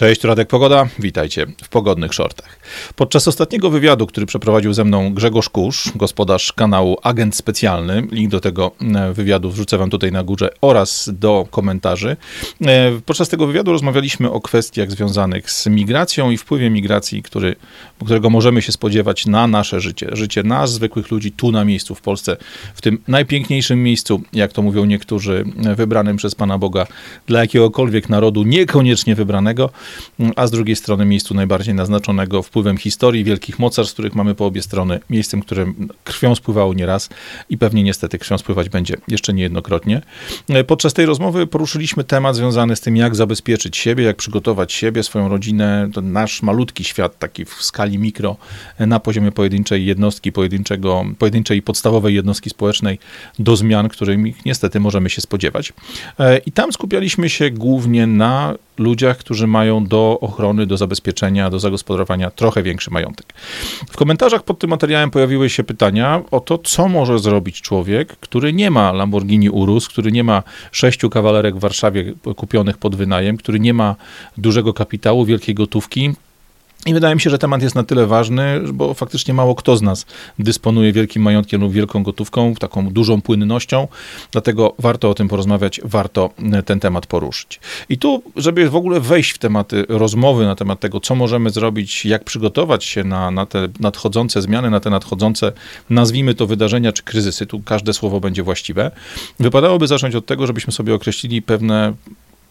Cześć, Radek Pogoda, witajcie w Pogodnych Shortach. Podczas ostatniego wywiadu, który przeprowadził ze mną Grzegorz Kusz, gospodarz kanału Agent Specjalny, link do tego e, wywiadu wrzucę wam tutaj na górze oraz do komentarzy. E, podczas tego wywiadu rozmawialiśmy o kwestiach związanych z migracją i wpływie migracji, który, którego możemy się spodziewać na nasze życie. Życie nas, zwykłych ludzi, tu na miejscu w Polsce, w tym najpiękniejszym miejscu, jak to mówią niektórzy, wybranym przez Pana Boga dla jakiegokolwiek narodu, niekoniecznie wybranego, a z drugiej strony miejscu najbardziej naznaczonego wpływem historii, wielkich mocarstw, których mamy po obie strony, miejscem, którym krwią spływało nieraz i pewnie niestety krwią spływać będzie jeszcze niejednokrotnie. Podczas tej rozmowy poruszyliśmy temat związany z tym, jak zabezpieczyć siebie, jak przygotować siebie, swoją rodzinę, nasz malutki świat, taki w skali mikro, na poziomie pojedynczej jednostki, pojedynczego, pojedynczej i podstawowej jednostki społecznej do zmian, których niestety możemy się spodziewać. I tam skupialiśmy się głównie na ludziach, którzy mają do ochrony, do zabezpieczenia, do zagospodarowania trochę większy majątek. W komentarzach pod tym materiałem pojawiły się pytania o to, co może zrobić człowiek, który nie ma Lamborghini Urus, który nie ma sześciu kawalerek w Warszawie kupionych pod wynajem, który nie ma dużego kapitału, wielkiej gotówki, i wydaje mi się, że temat jest na tyle ważny, bo faktycznie mało kto z nas dysponuje wielkim majątkiem lub wielką gotówką, taką dużą płynnością, dlatego warto o tym porozmawiać, warto ten temat poruszyć. I tu, żeby w ogóle wejść w tematy rozmowy na temat tego, co możemy zrobić, jak przygotować się na, na te nadchodzące zmiany, na te nadchodzące, nazwijmy to wydarzenia czy kryzysy, tu każde słowo będzie właściwe, wypadałoby zacząć od tego, żebyśmy sobie określili pewne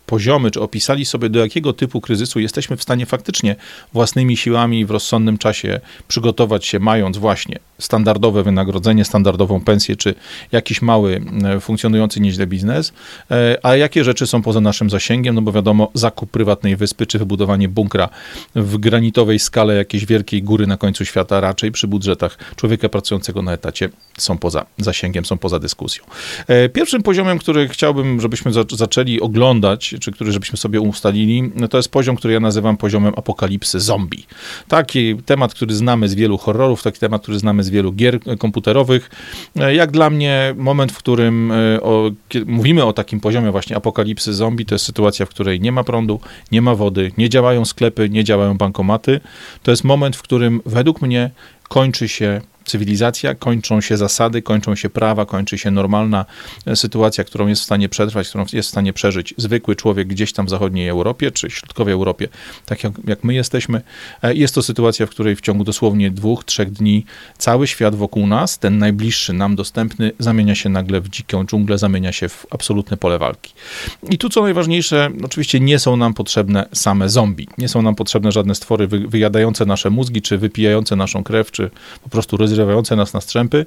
poziomy, czy opisali sobie, do jakiego typu kryzysu jesteśmy w stanie faktycznie własnymi siłami w rozsądnym czasie przygotować się, mając właśnie standardowe wynagrodzenie, standardową pensję, czy jakiś mały, e, funkcjonujący nieźle biznes, e, a jakie rzeczy są poza naszym zasięgiem, no bo wiadomo, zakup prywatnej wyspy, czy wybudowanie bunkra w granitowej skale jakiejś wielkiej góry na końcu świata, raczej przy budżetach człowieka pracującego na etacie są poza zasięgiem, są poza dyskusją. E, pierwszym poziomem, który chciałbym, żebyśmy zaczęli oglądać, czy który żebyśmy sobie ustalili, no to jest poziom, który ja nazywam poziomem apokalipsy zombie. Taki temat, który znamy z wielu horrorów, taki temat, który znamy z wielu gier komputerowych. Jak dla mnie moment, w którym e, o, mówimy o takim poziomie właśnie apokalipsy zombie, to jest sytuacja, w której nie ma prądu, nie ma wody, nie działają sklepy, nie działają bankomaty. To jest moment, w którym według mnie kończy się cywilizacja, kończą się zasady, kończą się prawa, kończy się normalna e, sytuacja, którą jest w stanie przetrwać, którą jest w stanie przeżyć zwykły człowiek gdzieś tam w zachodniej Europie czy środkowej Europie, tak jak, jak my jesteśmy. E, jest to sytuacja, w której w ciągu dosłownie dwóch, trzech dni cały świat wokół nas, ten najbliższy nam dostępny, zamienia się nagle w dziką dżunglę, zamienia się w absolutne pole walki. I tu co najważniejsze, oczywiście nie są nam potrzebne same zombie. Nie są nam potrzebne żadne stwory wyjadające nasze mózgi, czy wypijające naszą krew, czy po prostu rozrywające rozrywające nas na strzępy.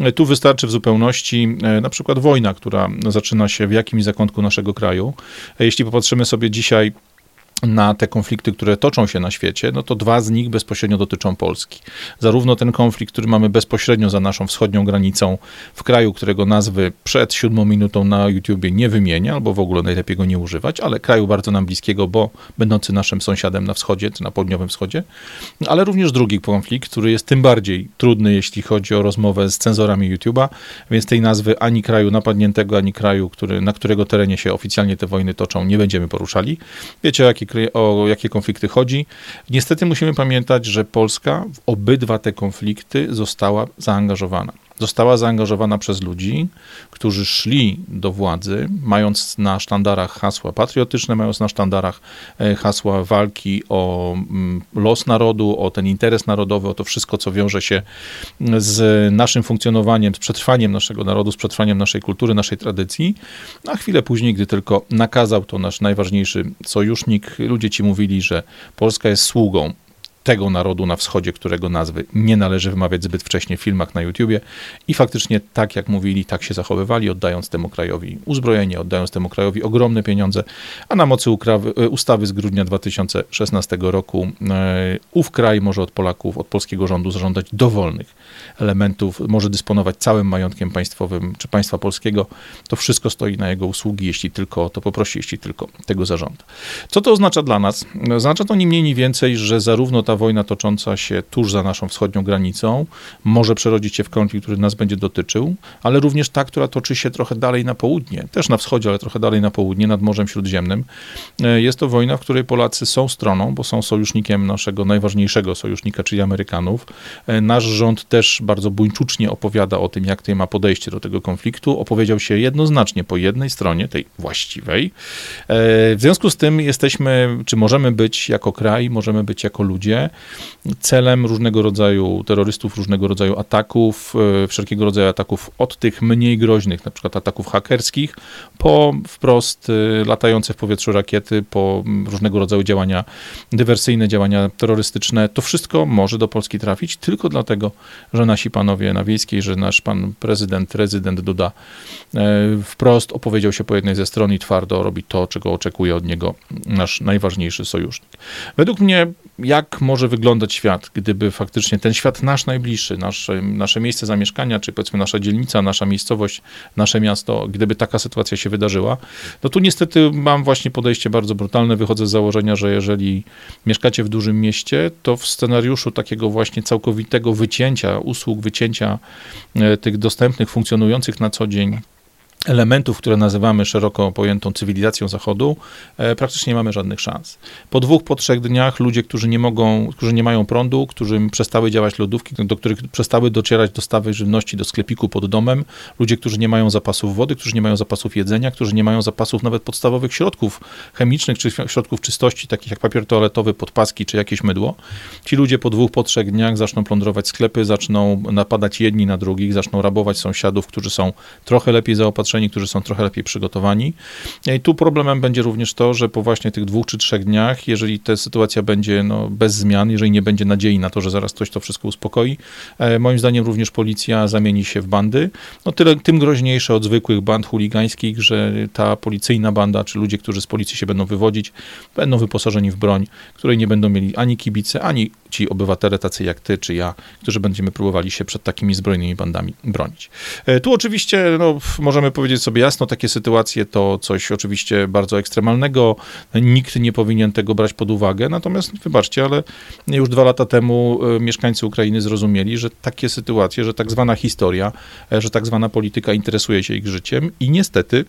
E, tu wystarczy w zupełności e, na przykład wojna, która zaczyna się w jakimś zakątku naszego kraju. E, jeśli popatrzymy sobie dzisiaj na te konflikty, które toczą się na świecie, no to dwa z nich bezpośrednio dotyczą Polski. Zarówno ten konflikt, który mamy bezpośrednio za naszą wschodnią granicą, w kraju, którego nazwy przed siódmą minutą na YouTubie nie wymienia, albo w ogóle najlepiej go nie używać, ale kraju bardzo nam bliskiego, bo będący naszym sąsiadem na wschodzie, czy na południowym wschodzie, ale również drugi konflikt, który jest tym bardziej trudny, jeśli chodzi o rozmowę z cenzorami YouTube'a, więc tej nazwy ani kraju napadniętego, ani kraju, który, na którego terenie się oficjalnie te wojny toczą, nie będziemy poruszali. Wiecie, o o jakie konflikty chodzi. Niestety musimy pamiętać, że Polska w obydwa te konflikty została zaangażowana została zaangażowana przez ludzi, którzy szli do władzy, mając na sztandarach hasła patriotyczne, mając na sztandarach e, hasła walki o mm, los narodu, o ten interes narodowy, o to wszystko, co wiąże się z naszym funkcjonowaniem, z przetrwaniem naszego narodu, z przetrwaniem naszej kultury, naszej tradycji. A chwilę później, gdy tylko nakazał to nasz najważniejszy sojusznik, ludzie ci mówili, że Polska jest sługą tego narodu na wschodzie, którego nazwy nie należy wymawiać zbyt wcześnie w filmach na YouTubie i faktycznie tak jak mówili, tak się zachowywali, oddając temu krajowi uzbrojenie, oddając temu krajowi ogromne pieniądze, a na mocy e, ustawy z grudnia 2016 roku e, ów kraj może od Polaków, od polskiego rządu zażądać dowolnych elementów, może dysponować całym majątkiem państwowym czy państwa polskiego. To wszystko stoi na jego usługi, jeśli tylko to poprosi, jeśli tylko tego zażąda. Co to oznacza dla nas? Oznacza to ni mniej, ni więcej, że zarówno ta wojna tocząca się tuż za naszą wschodnią granicą może przerodzić się w konflikt, który nas będzie dotyczył, ale również ta, która toczy się trochę dalej na południe, też na wschodzie, ale trochę dalej na południe, nad Morzem Śródziemnym. E, jest to wojna, w której Polacy są stroną, bo są sojusznikiem naszego najważniejszego sojusznika, czyli Amerykanów. E, nasz rząd też bardzo buńczucznie opowiada o tym, jak tutaj ma podejście do tego konfliktu. Opowiedział się jednoznacznie po jednej stronie, tej właściwej. E, w związku z tym jesteśmy, czy możemy być jako kraj, możemy być jako ludzie celem różnego rodzaju terrorystów, różnego rodzaju ataków, e, wszelkiego rodzaju ataków od tych mniej groźnych, na przykład ataków hakerskich, po wprost e, latające w powietrzu rakiety, po różnego rodzaju działania dywersyjne, działania terrorystyczne. To wszystko może do Polski trafić tylko dlatego, że nasi panowie na wiejskiej, że nasz pan prezydent, rezydent Duda wprost opowiedział się po jednej ze stron i twardo robi to, czego oczekuje od niego nasz najważniejszy sojusznik. Według mnie, jak może wyglądać świat, gdyby faktycznie ten świat nasz najbliższy, nasze, nasze miejsce zamieszkania, czy powiedzmy nasza dzielnica, nasza miejscowość, nasze miasto, gdyby taka sytuacja się wydarzyła, no tu niestety mam właśnie podejście bardzo brutalne. Wychodzę z założenia, że jeżeli mieszkacie w dużym mieście, to w scenariuszu takiego właśnie całkowitego wycięcia usług, wycięcia e, tych dostępnych, funkcjonujących na co dzień elementów, które nazywamy szeroko pojętą cywilizacją Zachodu, e, praktycznie nie mamy żadnych szans. Po dwóch, po trzech dniach ludzie, którzy nie mogą, którzy nie mają prądu, którym przestały działać lodówki, do których przestały docierać dostawy żywności do sklepiku pod domem, ludzie, którzy nie mają zapasów wody, którzy nie mają zapasów jedzenia, którzy nie mają zapasów nawet podstawowych środków chemicznych czy środków czystości, takich jak papier toaletowy, podpaski czy jakieś mydło. Ci ludzie po dwóch, po trzech dniach zaczną plądrować sklepy, zaczną napadać jedni na drugich, zaczną rabować sąsiadów, którzy są trochę lepiej zaopatrzeni którzy są trochę lepiej przygotowani. I tu problemem będzie również to, że po właśnie tych dwóch czy trzech dniach, jeżeli ta sytuacja będzie no, bez zmian, jeżeli nie będzie nadziei na to, że zaraz ktoś to wszystko uspokoi, e, moim zdaniem również policja zamieni się w bandy. No tyle, tym groźniejsze od zwykłych band chuligańskich, że ta policyjna banda, czy ludzie, którzy z policji się będą wywodzić, będą wyposażeni w broń, której nie będą mieli ani kibice, ani ci obywatele tacy jak ty czy ja, którzy będziemy próbowali się przed takimi zbrojnymi bandami bronić. E, tu oczywiście no, możemy powiedzieć sobie jasno, takie sytuacje to coś oczywiście bardzo ekstremalnego, nikt nie powinien tego brać pod uwagę, natomiast wybaczcie, ale już dwa lata temu e, mieszkańcy Ukrainy zrozumieli, że takie sytuacje, że tak zwana historia, e, że tak zwana polityka interesuje się ich życiem i niestety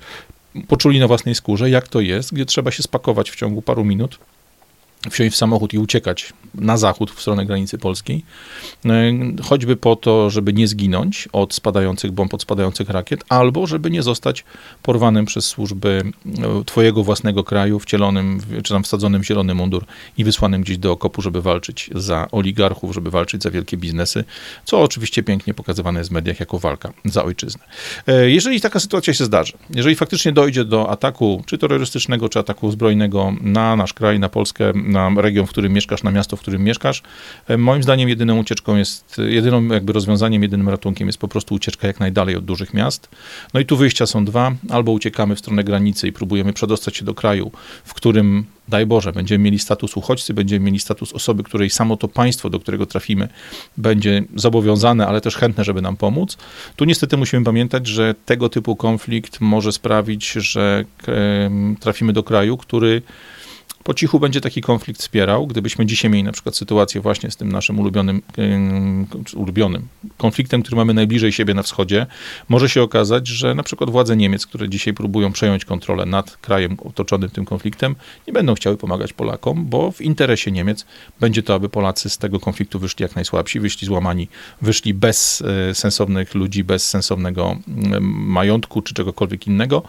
poczuli na własnej skórze, jak to jest, gdzie trzeba się spakować w ciągu paru minut wsiąść w samochód i uciekać na zachód, w stronę granicy polskiej, choćby po to, żeby nie zginąć od spadających bomb, od spadających rakiet, albo żeby nie zostać porwanym przez służby e, twojego własnego kraju, wcielonym, czy tam wsadzonym w zielony mundur i wysłanym gdzieś do okopu, żeby walczyć za oligarchów, żeby walczyć za wielkie biznesy, co oczywiście pięknie pokazywane jest w mediach jako walka za ojczyznę. E, jeżeli taka sytuacja się zdarzy, jeżeli faktycznie dojdzie do ataku, czy terrorystycznego, czy ataku zbrojnego na nasz kraj, na Polskę, na region, w którym mieszkasz, na miasto, w którym mieszkasz. E, moim zdaniem jedyną ucieczką jest, jedyną jakby rozwiązaniem, jedynym ratunkiem jest po prostu ucieczka jak najdalej od dużych miast. No i tu wyjścia są dwa. Albo uciekamy w stronę granicy i próbujemy przedostać się do kraju, w którym daj Boże, będziemy mieli status uchodźcy, będziemy mieli status osoby, której samo to państwo, do którego trafimy, będzie zobowiązane, ale też chętne, żeby nam pomóc. Tu niestety musimy pamiętać, że tego typu konflikt może sprawić, że trafimy do kraju, który po cichu będzie taki konflikt wspierał. Gdybyśmy dzisiaj mieli na przykład sytuację właśnie z tym naszym ulubionym, ulubionym konfliktem, który mamy najbliżej siebie na wschodzie, może się okazać, że na przykład władze Niemiec, które dzisiaj próbują przejąć kontrolę nad krajem otoczonym tym konfliktem, nie będą chciały pomagać Polakom, bo w interesie Niemiec będzie to, aby Polacy z tego konfliktu wyszli jak najsłabsi, wyszli złamani, wyszli bez e, sensownych ludzi, bez sensownego majątku czy czegokolwiek innego.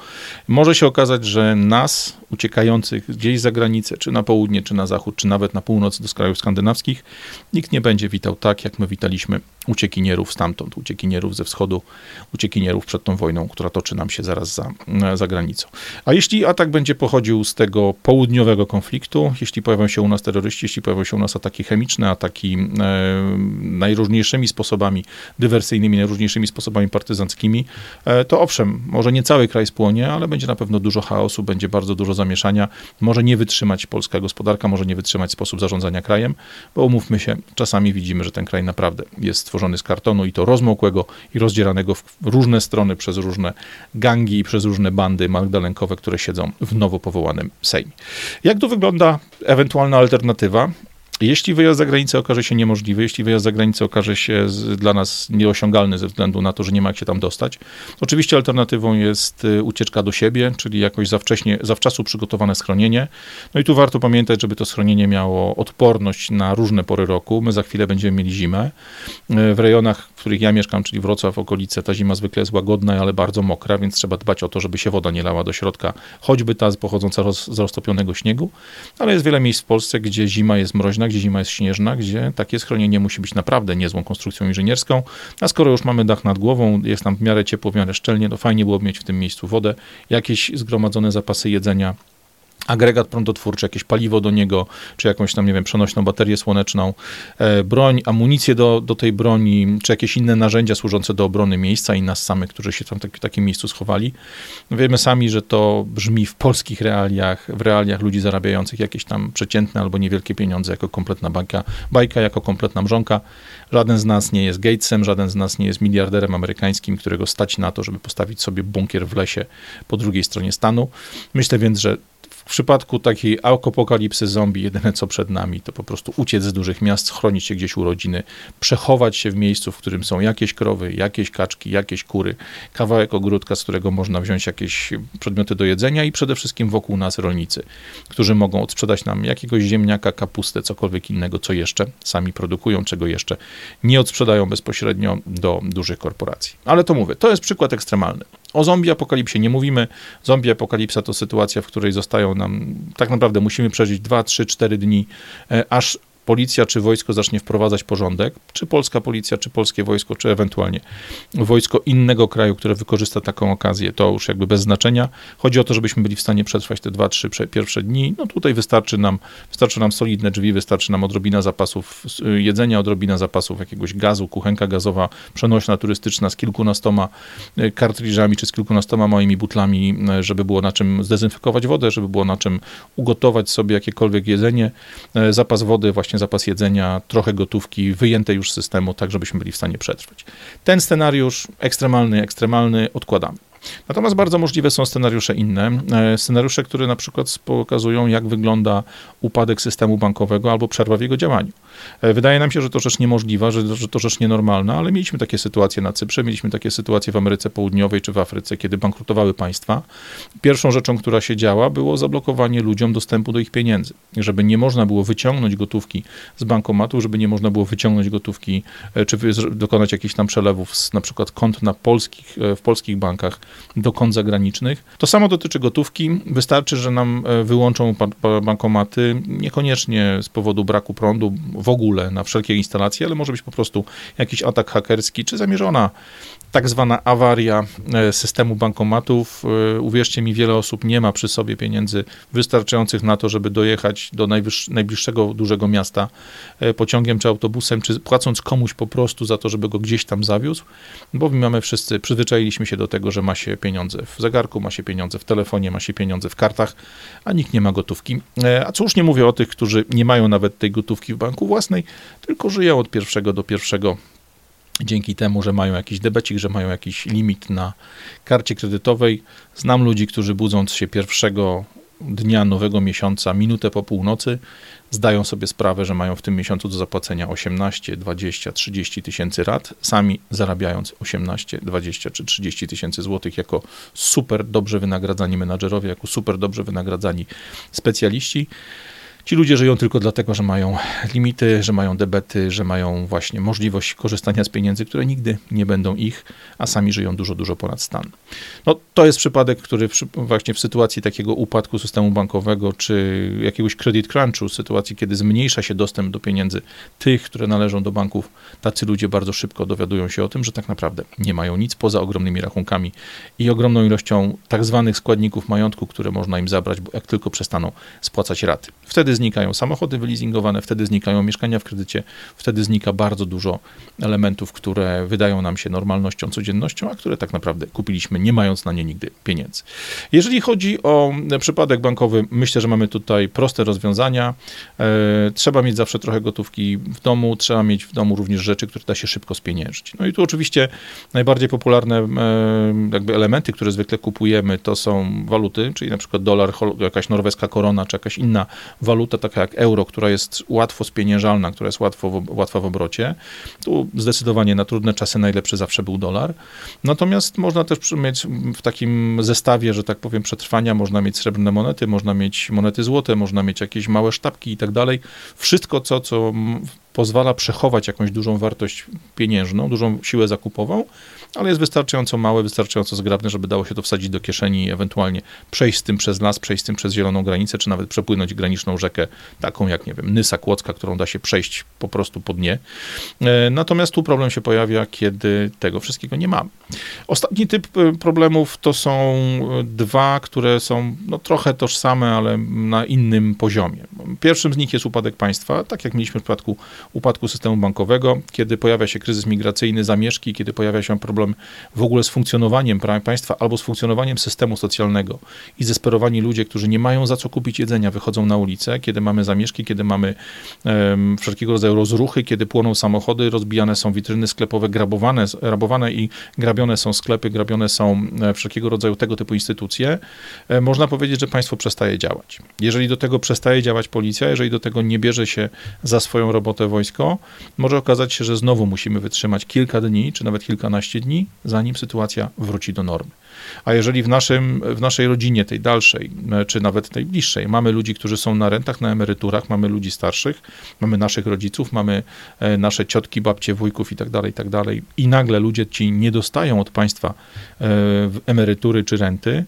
Może się okazać, że nas, uciekających gdzieś za granicę, granicę, czy na południe, czy na zachód, czy nawet na północ do krajów skandynawskich, nikt nie będzie witał tak, jak my witaliśmy uciekinierów stamtąd, uciekinierów ze wschodu, uciekinierów przed tą wojną, która toczy nam się zaraz za, za granicą. A jeśli atak będzie pochodził z tego południowego konfliktu, jeśli pojawią się u nas terroryści, jeśli pojawią się u nas ataki chemiczne, ataki e, najróżniejszymi sposobami dywersyjnymi, najróżniejszymi sposobami partyzanckimi, e, to owszem, może nie cały kraj spłonie, ale będzie na pewno dużo chaosu, będzie bardzo dużo zamieszania, może nie wytrzymać polska gospodarka, może nie wytrzymać sposób zarządzania krajem, bo umówmy się, czasami widzimy, że ten kraj naprawdę jest stworzony z kartonu i to rozmokłego i rozdzieranego w różne strony przez różne gangi i przez różne bandy magdalenkowe, które siedzą w nowo powołanym Sejmie. Jak tu wygląda ewentualna alternatywa? Jeśli wyjazd za granicę okaże się niemożliwy, jeśli wyjazd za granicę okaże się z, dla nas nieosiągalny ze względu na to, że nie ma jak się tam dostać, oczywiście alternatywą jest y, ucieczka do siebie, czyli jakoś zawcześnie, zawczasu przygotowane schronienie. No i tu warto pamiętać, żeby to schronienie miało odporność na różne pory roku. My za chwilę będziemy mieli zimę. Y, w rejonach, w których ja mieszkam, czyli Wrocław, okolice, ta zima zwykle jest łagodna, ale bardzo mokra, więc trzeba dbać o to, żeby się woda nie lała do środka, choćby ta pochodząca z roztopionego śniegu. Ale jest wiele miejsc w Polsce, gdzie zima jest mroźna, gdzie zima jest śnieżna, gdzie takie schronienie musi być naprawdę niezłą konstrukcją inżynierską, a skoro już mamy dach nad głową, jest tam w miarę ciepło, w miarę szczelnie, to fajnie byłoby mieć w tym miejscu wodę, jakieś zgromadzone zapasy jedzenia, agregat prądotwórczy, jakieś paliwo do niego, czy jakąś tam, nie wiem, przenośną baterię słoneczną, e, broń, amunicję do, do tej broni, czy jakieś inne narzędzia służące do obrony miejsca i nas samych, którzy się tam w takim miejscu schowali. Wiemy sami, że to brzmi w polskich realiach, w realiach ludzi zarabiających jakieś tam przeciętne albo niewielkie pieniądze jako kompletna bajka, bajka jako kompletna mrzonka. Żaden z nas nie jest Gatesem, żaden z nas nie jest miliarderem amerykańskim, którego stać na to, żeby postawić sobie bunkier w lesie po drugiej stronie stanu. Myślę więc, że w przypadku takiej apokalipsy zombie, jedyne co przed nami, to po prostu uciec z dużych miast, chronić się gdzieś u rodziny, przechować się w miejscu, w którym są jakieś krowy, jakieś kaczki, jakieś kury, kawałek ogródka, z którego można wziąć jakieś przedmioty do jedzenia i przede wszystkim wokół nas rolnicy, którzy mogą odsprzedać nam jakiegoś ziemniaka, kapustę, cokolwiek innego, co jeszcze sami produkują, czego jeszcze nie odsprzedają bezpośrednio do dużych korporacji. Ale to mówię, to jest przykład ekstremalny. O zombie apokalipsie nie mówimy. Zombie apokalipsa to sytuacja, w której zostają nam, tak naprawdę musimy przeżyć 2, 3, 4 dni, e, aż policja czy wojsko zacznie wprowadzać porządek, czy polska policja, czy polskie wojsko, czy ewentualnie wojsko innego kraju, które wykorzysta taką okazję, to już jakby bez znaczenia. Chodzi o to, żebyśmy byli w stanie przetrwać te dwa, trzy pierwsze dni. No tutaj wystarczy nam, wystarczy nam solidne drzwi, wystarczy nam odrobina zapasów jedzenia, odrobina zapasów jakiegoś gazu, kuchenka gazowa, przenośna turystyczna z kilkunastoma e, kartridżami, czy z kilkunastoma małymi butlami, e, żeby było na czym zdezynfekować wodę, żeby było na czym ugotować sobie jakiekolwiek jedzenie, zapas wody właśnie właśnie zapas jedzenia, trochę gotówki, wyjęte już z systemu, tak żebyśmy byli w stanie przetrwać. Ten scenariusz ekstremalny, ekstremalny odkładamy. Natomiast bardzo możliwe są scenariusze inne. E, scenariusze, które na przykład pokazują, jak wygląda upadek systemu bankowego albo przerwa w jego działaniu. E, wydaje nam się, że to rzecz niemożliwa, że, że to rzecz nienormalna, ale mieliśmy takie sytuacje na Cyprze, mieliśmy takie sytuacje w Ameryce Południowej czy w Afryce, kiedy bankrutowały państwa. Pierwszą rzeczą, która się działa, było zablokowanie ludziom dostępu do ich pieniędzy. Żeby nie można było wyciągnąć gotówki z bankomatu, żeby nie można było wyciągnąć gotówki, e, czy dokonać jakichś tam przelewów z na przykład kont na polskich, w polskich bankach do kont zagranicznych. To samo dotyczy gotówki. Wystarczy, że nam e, wyłączą bankomaty, niekoniecznie z powodu braku prądu w ogóle na wszelkie instalacje, ale może być po prostu jakiś atak hakerski, czy zamierzona tak zwana awaria e, systemu bankomatów. E, uwierzcie mi, wiele osób nie ma przy sobie pieniędzy wystarczających na to, żeby dojechać do najbliższego dużego miasta pociągiem czy autobusem, czy płacąc komuś po prostu za to, żeby go gdzieś tam zawiózł, bo my mamy wszyscy, przyzwyczailiśmy się do tego, że ma się pieniądze w zegarku, ma się pieniądze w telefonie, ma się pieniądze w kartach, a nikt nie ma gotówki. E, a już nie mówię o tych, którzy nie mają nawet tej gotówki w banku własnej, tylko żyją od pierwszego do pierwszego dzięki temu, że mają jakiś debecik, że mają jakiś limit na karcie kredytowej. Znam ludzi, którzy budząc się pierwszego dnia nowego miesiąca, minutę po północy, zdają sobie sprawę, że mają w tym miesiącu do zapłacenia 18, 20, 30 tysięcy rat, sami zarabiając 18, 20 czy 30 tysięcy złotych jako super dobrze wynagradzani menadżerowie, jako super dobrze wynagradzani specjaliści. Ci ludzie żyją tylko dlatego, że mają limity, że mają debety, że mają właśnie możliwość korzystania z pieniędzy, które nigdy nie będą ich, a sami żyją dużo, dużo ponad stan. No, to jest przypadek, który właśnie w sytuacji takiego upadku systemu bankowego, czy jakiegoś credit crunchu, sytuacji, kiedy zmniejsza się dostęp do pieniędzy tych, które należą do banków, tacy ludzie bardzo szybko dowiadują się o tym, że tak naprawdę nie mają nic poza ogromnymi rachunkami i ogromną ilością tak zwanych składników majątku, które można im zabrać, bo jak tylko przestaną spłacać raty. Wtedy znikają samochody wyleasingowane, wtedy znikają mieszkania w kredycie, wtedy znika bardzo dużo elementów, które wydają nam się normalnością, codziennością, a które tak naprawdę kupiliśmy, nie mając na nie nigdy pieniędzy. Jeżeli chodzi o przypadek bankowy, myślę, że mamy tutaj proste rozwiązania. E, trzeba mieć zawsze trochę gotówki w domu, trzeba mieć w domu również rzeczy, które da się szybko spieniężyć. No i tu oczywiście najbardziej popularne e, jakby elementy, które zwykle kupujemy, to są waluty, czyli na przykład dolar, jakaś norweska korona, czy jakaś inna waluta, waluta taka jak euro, która jest łatwo spieniężalna, która jest łatwo w, łatwa w obrocie, tu zdecydowanie na trudne czasy najlepszy zawsze był dolar. Natomiast można też mieć w takim zestawie, że tak powiem, przetrwania, można mieć srebrne monety, można mieć monety złote, można mieć jakieś małe sztabki i tak dalej. Wszystko, co, co pozwala przechować jakąś dużą wartość pieniężną, dużą siłę zakupową, ale jest wystarczająco małe, wystarczająco zgrabne, żeby dało się to wsadzić do kieszeni i ewentualnie przejść z tym przez las, przejść z tym przez zieloną granicę, czy nawet przepłynąć graniczną rzekę, taką jak, nie wiem, Nysa Kłodzka, którą da się przejść po prostu po dnie. E, natomiast tu problem się pojawia, kiedy tego wszystkiego nie mamy. Ostatni typ e, problemów to są e, dwa, które są no, trochę tożsame, ale na innym poziomie. Pierwszym z nich jest upadek państwa, tak jak mieliśmy w przypadku upadku systemu bankowego, kiedy pojawia się kryzys migracyjny, zamieszki, kiedy pojawia się problem w ogóle z funkcjonowaniem państwa albo z funkcjonowaniem systemu socjalnego i zesperowani ludzie, którzy nie mają za co kupić jedzenia, wychodzą na ulicę, kiedy mamy zamieszki, kiedy mamy um, wszelkiego rodzaju rozruchy, kiedy płoną samochody, rozbijane są witryny sklepowe, grabowane, rabowane i grabione są sklepy, grabione są e, wszelkiego rodzaju tego typu instytucje, e, można powiedzieć, że państwo przestaje działać. Jeżeli do tego przestaje działać policja, jeżeli do tego nie bierze się za swoją robotę wojsko, może okazać się, że znowu musimy wytrzymać kilka dni, czy nawet kilkanaście dni, zanim sytuacja wróci do normy. A jeżeli w, naszym, w naszej rodzinie, tej dalszej, e, czy nawet tej bliższej, mamy ludzi, którzy są na rentach, na emeryturach, mamy ludzi starszych, mamy naszych rodziców, mamy e, nasze ciotki, babcie, wujków i tak dalej, i tak dalej, i nagle ludzie ci nie dostają od państwa e, emerytury czy renty,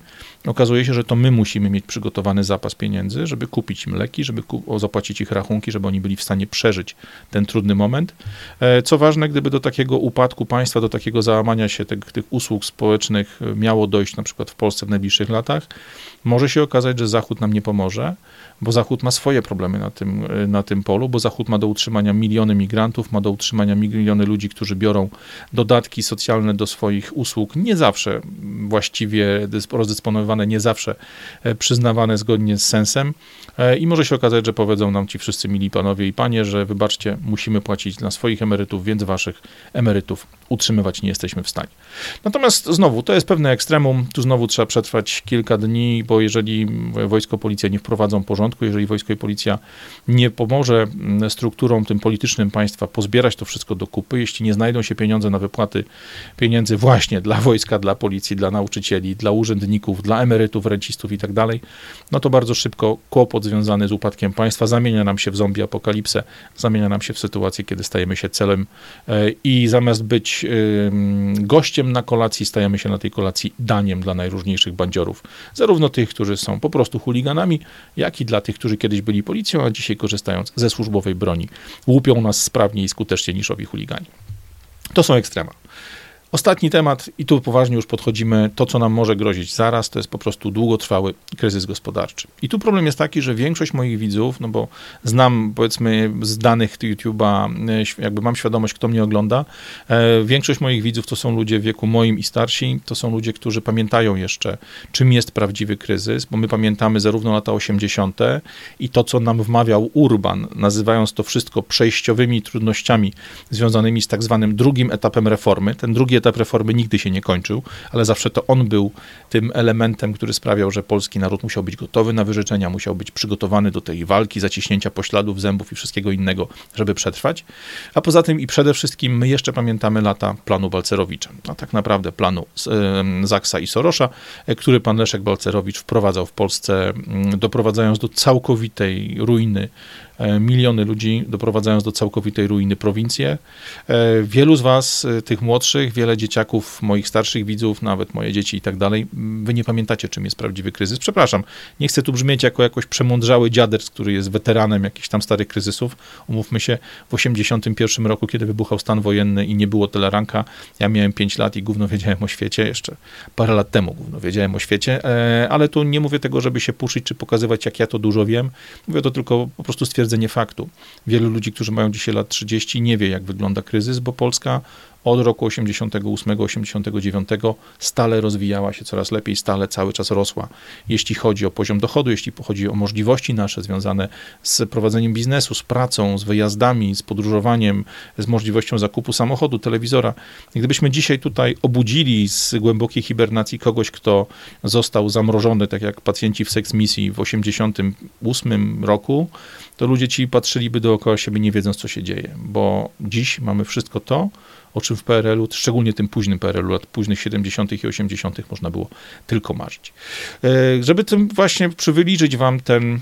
okazuje się, że to my musimy mieć przygotowany zapas pieniędzy, żeby kupić im leki, żeby zapłacić ich rachunki, żeby oni byli w stanie przeżyć ten trudny moment. Co ważne, gdyby do takiego upadku państwa, do takiego załamania się tych, tych usług społecznych miało dojść na przykład w Polsce w najbliższych latach, może się okazać, że Zachód nam nie pomoże, bo Zachód ma swoje problemy na tym, na tym polu, bo Zachód ma do utrzymania miliony migrantów, ma do utrzymania miliony ludzi, którzy biorą dodatki socjalne do swoich usług, nie zawsze właściwie rozdysponowane, nie zawsze e, przyznawane zgodnie z sensem. E, i może się okazać, że powiedzą nam ci wszyscy mili panowie i panie, że wybaczcie, musimy płacić dla swoich emerytów, więc waszych emerytów utrzymywać nie jesteśmy w stanie. Natomiast znowu, to jest pewne ekstremum, tu znowu trzeba przetrwać kilka dni, bo jeżeli wojsko, policja nie wprowadzą porządku, jeżeli wojsko i policja nie pomoże mm, strukturom tym politycznym państwa pozbierać to wszystko do kupy, jeśli nie znajdą się pieniądze na wypłaty pieniędzy właśnie dla wojska, dla policji, dla nauczycieli, dla urzędników, dla emerytów, rencistów i tak dalej, no to bardzo szybko kłopot związany z upadkiem państwa zamienia nam się w zombie apokalipsę, zamienia nam się w sytuację, kiedy stajemy się celem e, i zamiast być gościem na kolacji, stajemy się na tej kolacji daniem dla najróżniejszych bandziorów. Zarówno tych, którzy są po prostu chuliganami, jak i dla tych, którzy kiedyś byli policją, a dzisiaj korzystając ze służbowej broni, łupią nas sprawniej i skutecznie niż owi chuligani. To są ekstrema. Ostatni temat, i tu poważnie już podchodzimy, to co nam może grozić zaraz, to jest po prostu długotrwały kryzys gospodarczy. I tu problem jest taki, że większość moich widzów, no bo znam powiedzmy z danych YouTube'a, e, jakby mam świadomość, kto mnie ogląda, e, większość moich widzów to są ludzie w wieku moim i starsi, to są ludzie, którzy pamiętają jeszcze, czym jest prawdziwy kryzys, bo my pamiętamy zarówno lata 80. i to, co nam wmawiał Urban, nazywając to wszystko przejściowymi trudnościami związanymi z tak zwanym drugim etapem reformy. Ten drugi etap reformy nigdy się nie kończył, ale zawsze to on był tym elementem, który sprawiał, że polski naród musiał być gotowy na wyrzeczenia, musiał być przygotowany do tej walki, zaciśnięcia pośladów, zębów i wszystkiego innego, żeby przetrwać. A poza tym i przede wszystkim my jeszcze pamiętamy lata planu Balcerowicza, a tak naprawdę planu Zaksa i Sorosza, e, który pan Leszek Balcerowicz wprowadzał w Polsce, mm, doprowadzając do całkowitej ruiny miliony ludzi, doprowadzając do całkowitej ruiny prowincję. E, wielu z Was, e, tych młodszych, wiele dzieciaków, moich starszych widzów, nawet moje dzieci i tak dalej, Wy nie pamiętacie, czym jest prawdziwy kryzys. Przepraszam, nie chcę tu brzmieć jako jakoś przemądrzały dziaders, który jest weteranem jakichś tam starych kryzysów. Umówmy się, w 81 roku, kiedy wybuchał stan wojenny i nie było teleranka, ja miałem 5 lat i gówno wiedziałem o świecie, jeszcze parę lat temu gówno wiedziałem o świecie, ale tu nie mówię tego, żeby się puszyć, czy pokazywać, jak ja to dużo wiem. Mówię to tylko po prostu stwierdzenie faktu. Wielu ludzi, którzy mają dzisiaj lat 30, nie wie, jak wygląda kryzys, bo Polska od roku 88, 89 stale rozwijała się coraz lepiej, stale cały czas rosła. Jeśli chodzi o poziom dochodu, jeśli chodzi o możliwości nasze związane z prowadzeniem biznesu, z pracą, z wyjazdami, z podróżowaniem, z możliwością zakupu samochodu, telewizora. Gdybyśmy dzisiaj tutaj obudzili z głębokiej hibernacji kogoś, kto został zamrożony, tak jak pacjenci w seks misji w 88 roku, to ludzie ci patrzyliby dookoła siebie nie wiedząc, co się dzieje, bo dziś mamy wszystko to, o czym w PRL-u, szczególnie tym późnym PRL-u, lat późnych 70. i 80. można było tylko marzyć. E, żeby tym właśnie przywyliczyć wam ten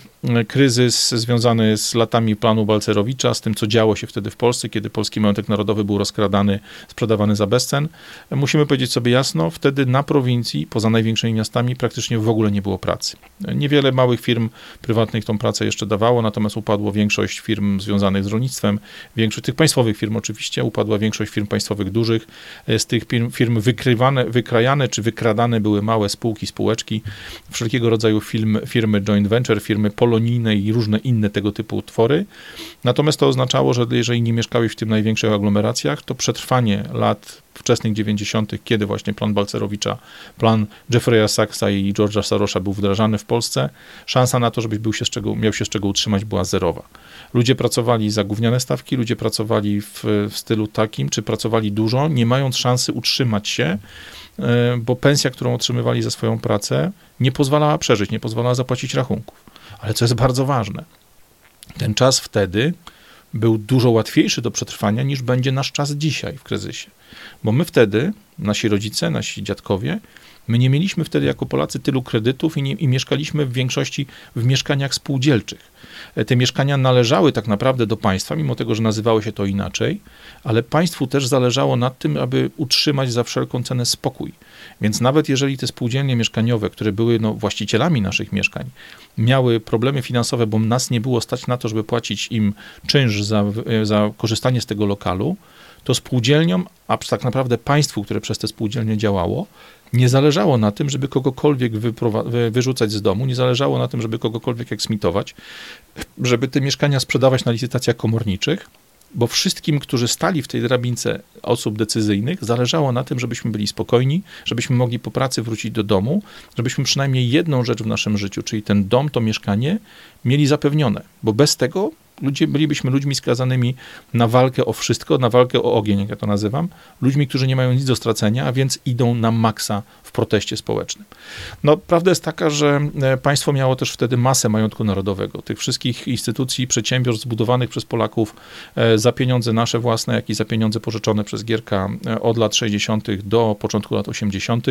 kryzys związany z latami planu Balcerowicza, z tym, co działo się wtedy w Polsce, kiedy polski majątek narodowy był rozkradany, sprzedawany za bezcen, musimy powiedzieć sobie jasno, wtedy na prowincji, poza największymi miastami, praktycznie w ogóle nie było pracy. Niewiele małych firm prywatnych tą pracę jeszcze dawało, natomiast upadło większość firm związanych z rolnictwem, większość tych państwowych firm oczywiście, upadła większość firm państwowych dużych. Z tych firm, firm wykrywane, wykrajane czy wykradane były małe spółki, spółeczki, wszelkiego rodzaju firmy, firmy joint venture, firmy polonijne i różne inne tego typu utwory. Natomiast to oznaczało, że jeżeli nie mieszkałeś w tym największych aglomeracjach, to przetrwanie lat wczesnych 90., kiedy właśnie plan Balcerowicza, plan Jeffrey'a Saxa i George'a Sarosza był wdrażany w Polsce, szansa na to, żebyś był się z czego, miał się z czego utrzymać, była zerowa. Ludzie pracowali za gówniane stawki, ludzie pracowali w, w stylu takim, czy pracowali dużo, nie mając szansy utrzymać się, e, bo pensja, którą otrzymywali za swoją pracę, nie pozwalała przeżyć, nie pozwalała zapłacić rachunków. Ale co jest bardzo ważne, ten czas wtedy był dużo łatwiejszy do przetrwania niż będzie nasz czas dzisiaj w kryzysie. Bo my wtedy, nasi rodzice, nasi dziadkowie, my nie mieliśmy wtedy jako Polacy tylu kredytów i, nie, i mieszkaliśmy w większości w mieszkaniach spółdzielczych. Te mieszkania należały tak naprawdę do państwa, mimo tego, że nazywało się to inaczej, ale państwu też zależało na tym, aby utrzymać za wszelką cenę spokój. Więc nawet jeżeli te spółdzielnie mieszkaniowe, które były no, właścicielami naszych mieszkań, miały problemy finansowe, bo nas nie było stać na to, żeby płacić im czynsz za, za korzystanie z tego lokalu, to spółdzielniom, a tak naprawdę państwu, które przez te spółdzielnie działało, nie zależało na tym, żeby kogokolwiek wyrzucać z domu, nie zależało na tym, żeby kogokolwiek eksmitować, żeby te mieszkania sprzedawać na licytacjach komorniczych, bo wszystkim, którzy stali w tej drabince osób decyzyjnych, zależało na tym, żebyśmy byli spokojni, żebyśmy mogli po pracy wrócić do domu, żebyśmy przynajmniej jedną rzecz w naszym życiu, czyli ten dom, to mieszkanie, mieli zapewnione, bo bez tego ludzie, bylibyśmy ludźmi skazanymi na walkę o wszystko, na walkę o ogień, jak ja to nazywam, ludźmi, którzy nie mają nic do stracenia, a więc idą na maksa w proteście społecznym. No, prawda jest taka, że e, państwo miało też wtedy masę majątku narodowego, tych wszystkich instytucji, przedsiębiorstw zbudowanych przez Polaków e, za pieniądze nasze własne, jak i za pieniądze pożyczone przez Gierka e, od lat 60. do początku lat 80.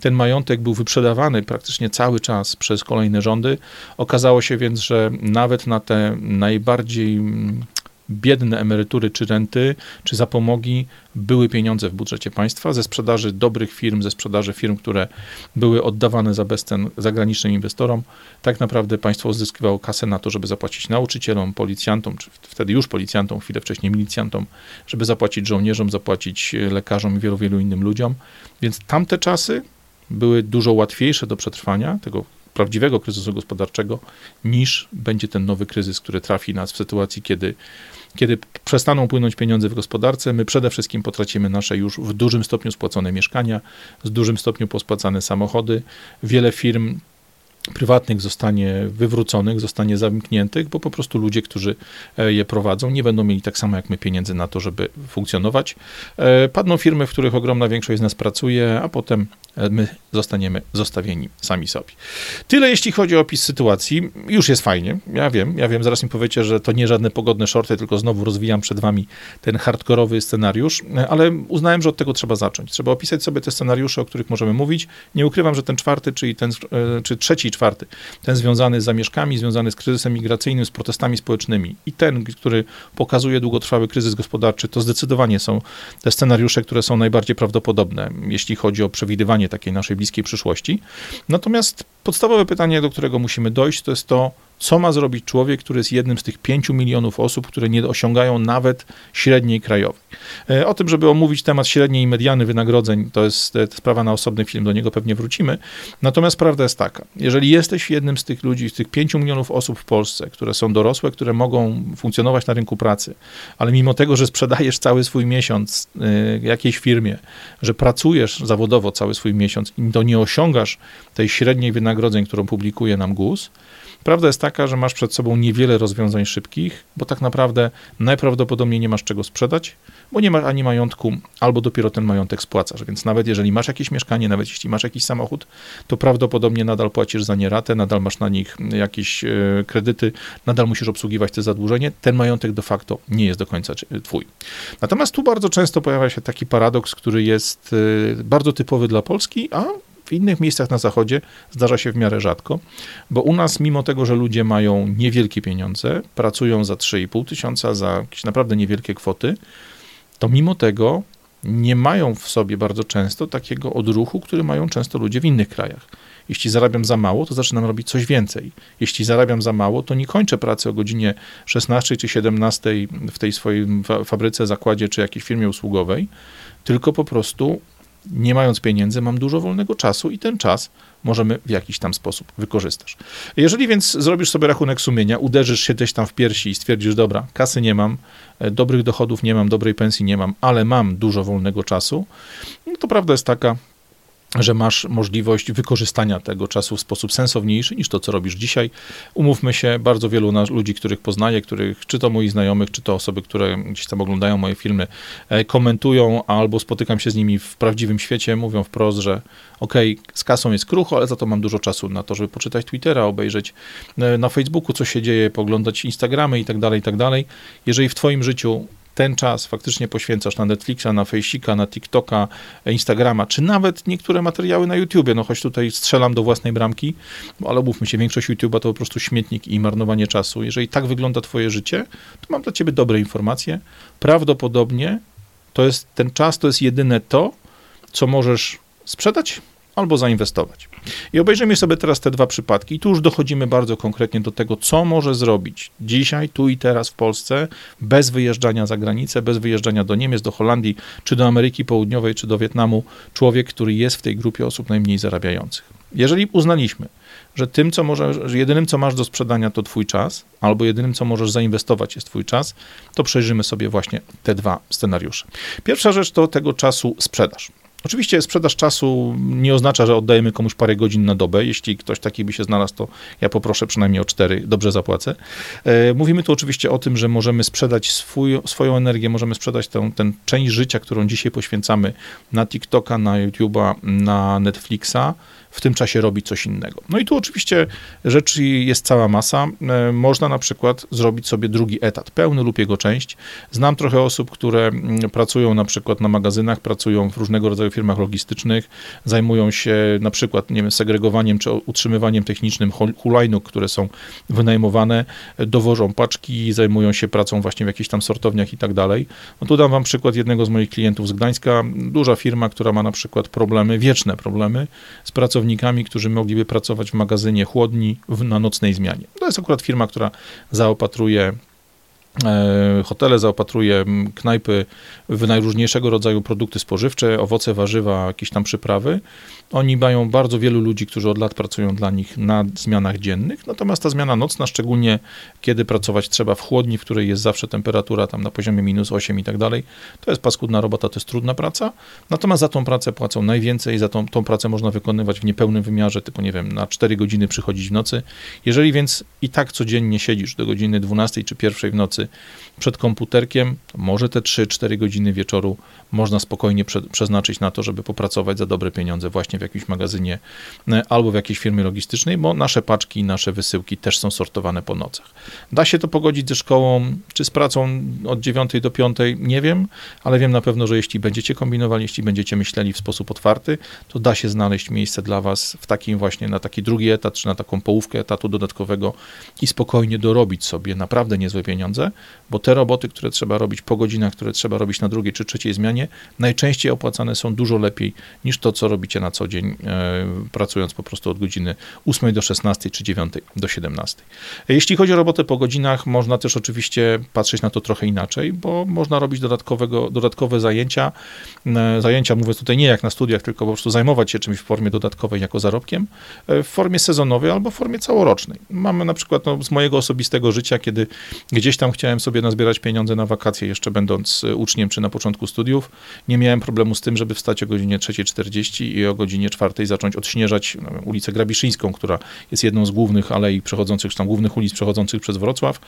Ten majątek był wyprzedawany praktycznie cały czas przez kolejne rządy. Okazało się więc, że nawet na te najbardziej bardziej mm, biedne emerytury czy renty, czy zapomogi były pieniądze w budżecie państwa ze sprzedaży dobrych firm, ze sprzedaży firm, które były oddawane za bezcen zagranicznym inwestorom. Tak naprawdę państwo uzyskiwało kasę na to, żeby zapłacić nauczycielom, policjantom, czy wtedy już policjantom, chwilę wcześniej milicjantom, żeby zapłacić żołnierzom, zapłacić lekarzom i wielu, wielu innym ludziom. Więc tamte czasy były dużo łatwiejsze do przetrwania, tego prawdziwego kryzysu gospodarczego, niż będzie ten nowy kryzys, który trafi nas w sytuacji, kiedy, kiedy przestaną płynąć pieniądze w gospodarce. My przede wszystkim potracimy nasze już w dużym stopniu spłacone mieszkania, w dużym stopniu pospłacane samochody. Wiele firm prywatnych zostanie wywróconych, zostanie zamkniętych, bo po prostu ludzie, którzy e, je prowadzą, nie będą mieli tak samo jak my pieniędzy na to, żeby funkcjonować. E, padną firmy, w których ogromna większość z nas pracuje, a potem e, my zostaniemy zostawieni sami sobie. Tyle jeśli chodzi o opis sytuacji. Już jest fajnie, ja wiem, ja wiem, zaraz mi powiecie, że to nie żadne pogodne shorty, tylko znowu rozwijam przed wami ten hardkorowy scenariusz, ale uznałem, że od tego trzeba zacząć. Trzeba opisać sobie te scenariusze, o których możemy mówić. Nie ukrywam, że ten czwarty, czyli ten, czy trzeci czwarty. Ten związany z zamieszkami, związany z kryzysem migracyjnym, z protestami społecznymi i ten, który pokazuje długotrwały kryzys gospodarczy, to zdecydowanie są te scenariusze, które są najbardziej prawdopodobne, jeśli chodzi o przewidywanie takiej naszej bliskiej przyszłości. Natomiast podstawowe pytanie, do którego musimy dojść, to jest to, co ma zrobić człowiek, który jest jednym z tych 5 milionów osób, które nie osiągają nawet średniej krajowej. E, o tym, żeby omówić temat średniej i mediany wynagrodzeń, to jest, sprawa na osobny film, do niego pewnie wrócimy. Natomiast prawda jest taka, jeżeli jesteś jednym z tych ludzi, z tych 5 milionów osób w Polsce, które są dorosłe, które mogą funkcjonować na rynku pracy, ale mimo tego, że sprzedajesz cały swój miesiąc y, jakiejś firmie, że pracujesz zawodowo cały swój miesiąc i to nie osiągasz tej średniej wynagrodzeń, którą publikuje nam GUS, Prawda jest taka, że masz przed sobą niewiele rozwiązań szybkich, bo tak naprawdę najprawdopodobniej nie masz czego sprzedać, bo nie masz ani majątku, albo dopiero ten majątek spłacasz. Więc nawet jeżeli masz jakieś mieszkanie, nawet jeśli masz jakiś samochód, to prawdopodobnie nadal płacisz za nie ratę, nadal masz na nich jakieś e, kredyty, nadal musisz obsługiwać te zadłużenie. Ten majątek de facto nie jest do końca twój. Natomiast tu bardzo często pojawia się taki paradoks, który jest e, bardzo typowy dla Polski, a w innych miejscach na zachodzie zdarza się w miarę rzadko, bo u nas, mimo tego, że ludzie mają niewielkie pieniądze, pracują za 3,5 tysiąca, za jakieś naprawdę niewielkie kwoty, to mimo tego nie mają w sobie bardzo często takiego odruchu, który mają często ludzie w innych krajach. Jeśli zarabiam za mało, to zaczynam robić coś więcej. Jeśli zarabiam za mało, to nie kończę pracy o godzinie 16 czy 17 w tej swojej fabryce, zakładzie czy jakiejś firmie usługowej, tylko po prostu nie mając pieniędzy, mam dużo wolnego czasu i ten czas możemy w jakiś tam sposób wykorzystasz. Jeżeli więc zrobisz sobie rachunek sumienia, uderzysz się gdzieś tam w piersi i stwierdzisz, dobra, kasy nie mam, e, dobrych dochodów nie mam, dobrej pensji nie mam, ale mam dużo wolnego czasu, no to prawda jest taka, że masz możliwość wykorzystania tego czasu w sposób sensowniejszy niż to, co robisz dzisiaj. Umówmy się, bardzo wielu ludzi, których poznaję, których, czy to moich znajomych, czy to osoby, które gdzieś tam oglądają moje filmy, e, komentują albo spotykam się z nimi w prawdziwym świecie, mówią wprost, że okej, okay, z kasą jest krucho, ale za to mam dużo czasu na to, żeby poczytać Twittera, obejrzeć e, na Facebooku, co się dzieje, poglądać Instagramy i tak dalej, i tak dalej. Jeżeli w twoim życiu ten czas faktycznie poświęcasz na Netflixa, na Facebooka, na TikToka, Instagrama, czy nawet niektóre materiały na YouTubie, no choć tutaj strzelam do własnej bramki, ale mówmy się, większość YouTube'a to po prostu śmietnik i marnowanie czasu. Jeżeli tak wygląda twoje życie, to mam dla ciebie dobre informacje. Prawdopodobnie to jest ten czas, to jest jedyne to, co możesz sprzedać albo zainwestować. I obejrzymy sobie teraz te dwa przypadki i tu już dochodzimy bardzo konkretnie do tego, co może zrobić dzisiaj, tu i teraz w Polsce, bez wyjeżdżania za granicę, bez wyjeżdżania do Niemiec, do Holandii, czy do Ameryki Południowej, czy do Wietnamu, człowiek, który jest w tej grupie osób najmniej zarabiających. Jeżeli uznaliśmy, że tym, co możesz, że jedynym, co masz do sprzedania, to twój czas, albo jedynym, co możesz zainwestować, jest twój czas, to przejrzymy sobie właśnie te dwa scenariusze. Pierwsza rzecz to tego czasu sprzedaż. Oczywiście sprzedaż czasu nie oznacza, że oddajemy komuś parę godzin na dobę. Jeśli ktoś taki by się znalazł, to ja poproszę przynajmniej o cztery, dobrze zapłacę. E, mówimy tu oczywiście o tym, że możemy sprzedać swój, swoją energię, możemy sprzedać tę, tę część życia, którą dzisiaj poświęcamy na TikToka, na YouTube'a, na Netflixa, w tym czasie robić coś innego. No i tu oczywiście rzeczy jest cała masa. E, można na przykład zrobić sobie drugi etat, pełny lub jego część. Znam trochę osób, które pracują na przykład na magazynach, pracują w różnego rodzaju firmach logistycznych, zajmują się na przykład, nie wiem, segregowaniem czy utrzymywaniem technicznym hulajnóg, które są wynajmowane, dowożą paczki, zajmują się pracą właśnie w jakichś tam sortowniach i tak dalej. No tu dam wam przykład jednego z moich klientów z Gdańska, duża firma, która ma na przykład problemy, wieczne problemy z pracownikami pracownikami, którzy mogliby pracować w magazynie chłodni w, na nocnej zmianie. To jest akurat firma, która zaopatruje hotele, zaopatruje knajpy w najróżniejszego rodzaju produkty spożywcze, owoce, warzywa, jakieś tam przyprawy. Oni mają bardzo wielu ludzi, którzy od lat pracują dla nich na zmianach dziennych, natomiast ta zmiana nocna, szczególnie kiedy pracować trzeba w chłodni, w której jest zawsze temperatura tam na poziomie minus 8 i tak dalej, to jest paskudna robota, to jest trudna praca, natomiast za tą pracę płacą najwięcej, za tą, tą pracę można wykonywać w niepełnym wymiarze, typu nie wiem, na 4 godziny przychodzić w nocy. Jeżeli więc i tak codziennie siedzisz do godziny 12 czy 1 w nocy przed komputerkiem, może te 3-4 godziny wieczoru można spokojnie prze, przeznaczyć na to, żeby popracować za dobre pieniądze właśnie w jakimś magazynie e, albo w jakiejś firmie logistycznej, bo nasze paczki, nasze wysyłki też są sortowane po nocach. Da się to pogodzić ze szkołą, czy z pracą od 9 do 5, nie wiem, ale wiem na pewno, że jeśli będziecie kombinowali, jeśli będziecie myśleli w sposób otwarty, to da się znaleźć miejsce dla was w takim właśnie, na taki drugi etat, czy na taką połówkę etatu dodatkowego i spokojnie dorobić sobie naprawdę niezłe pieniądze, bo te roboty, które trzeba robić po godzinach, które trzeba robić na drugiej czy trzeciej zmianie, najczęściej opłacane są dużo lepiej niż to, co robicie na co dzień, e, pracując po prostu od godziny 8 do 16 czy 9 do 17. Jeśli chodzi o robotę po godzinach, można też oczywiście patrzeć na to trochę inaczej, bo można robić dodatkowego, dodatkowe zajęcia. E, zajęcia, mówię tutaj nie jak na studiach, tylko po prostu zajmować się czymś w formie dodatkowej jako zarobkiem, e, w formie sezonowej albo w formie całorocznej. Mamy na przykład no, z mojego osobistego życia, kiedy gdzieś tam chciałem sobie nazbierać pieniądze na wakacje, jeszcze będąc e, uczniem czy na początku studiów, nie miałem problemu z tym, żeby wstać o godzinie 3.40 i o godzinie 4.00 zacząć odśnieżać no, ulicę Grabiszyńską, która jest jedną z głównych alei przechodzących, tam głównych ulic przechodzących przez Wrocław.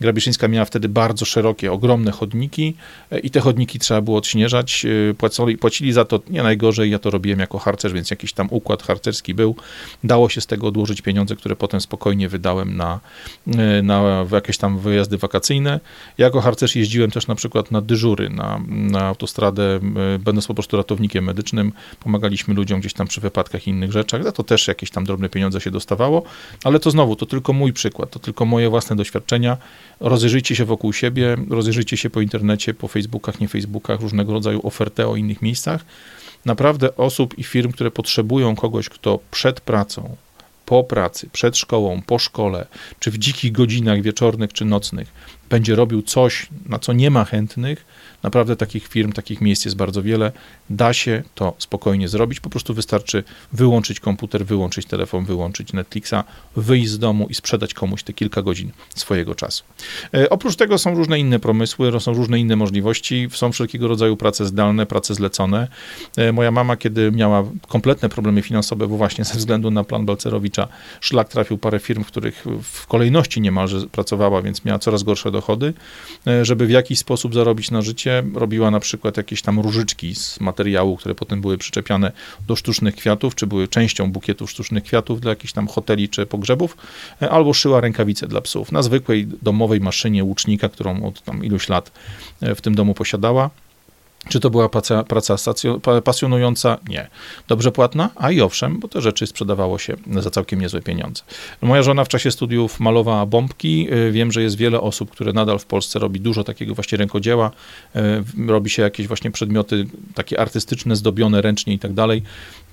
Grabiszyńska miała wtedy bardzo szerokie, ogromne chodniki e, i te chodniki trzeba było odśnieżać. Płacili, płacili za to nie najgorzej, ja to robiłem jako harcerz, więc jakiś tam układ harcerski był. Dało się z tego odłożyć pieniądze, które potem spokojnie wydałem na, e, na jakieś tam wyjazdy wakacyjne. Ja jako harcerz jeździłem też na przykład na dyżury, na, na autostradę, e, będąc po prostu ratownikiem medycznym. Pomagaliśmy ludziom gdzieś tam przy wypadkach i innych rzeczach. Za to też jakieś tam drobne pieniądze się dostawało, ale to znowu, to tylko mój przykład, to tylko moje własne doświadczenia. Rozejrzyjcie się wokół siebie, rozejrzyjcie się po internecie, po Facebookach, nie Facebookach, różnego rodzaju oferty o innych miejscach. Naprawdę osób i firm, które potrzebują kogoś, kto przed pracą, po pracy, przed szkołą, po szkole, czy w dzikich godzinach wieczornych czy nocnych będzie robił coś, na co nie ma chętnych, Naprawdę takich firm, takich miejsc jest bardzo wiele. Da się to spokojnie zrobić. Po prostu wystarczy wyłączyć komputer, wyłączyć telefon, wyłączyć Netflixa, wyjść z domu i sprzedać komuś te kilka godzin swojego czasu. E, oprócz tego są różne inne pomysły, są różne inne możliwości. Są wszelkiego rodzaju prace zdalne, prace zlecone. E, moja mama, kiedy miała kompletne problemy finansowe, bo właśnie ze względu na plan Balcerowicza szlak trafił parę firm, w których w kolejności niemalże pracowała, więc miała coraz gorsze dochody, e, żeby w jakiś sposób zarobić na życie robiła na przykład jakieś tam różyczki z materiału, które potem były przyczepiane do sztucznych kwiatów, czy były częścią bukietów sztucznych kwiatów dla jakichś tam hoteli czy pogrzebów, e, albo szyła rękawice dla psów na zwykłej domowej maszynie łucznika, którą od tam iluś lat e, w tym domu posiadała. Czy to była praca, praca pasjonująca? Nie. Dobrze płatna? A i owszem, bo te rzeczy sprzedawało się za całkiem niezłe pieniądze. Moja żona w czasie studiów malowała bombki. Y, wiem, że jest wiele osób, które nadal w Polsce robi dużo takiego właśnie rękodzieła. Y, robi się jakieś właśnie przedmioty takie artystyczne, zdobione ręcznie i tak dalej.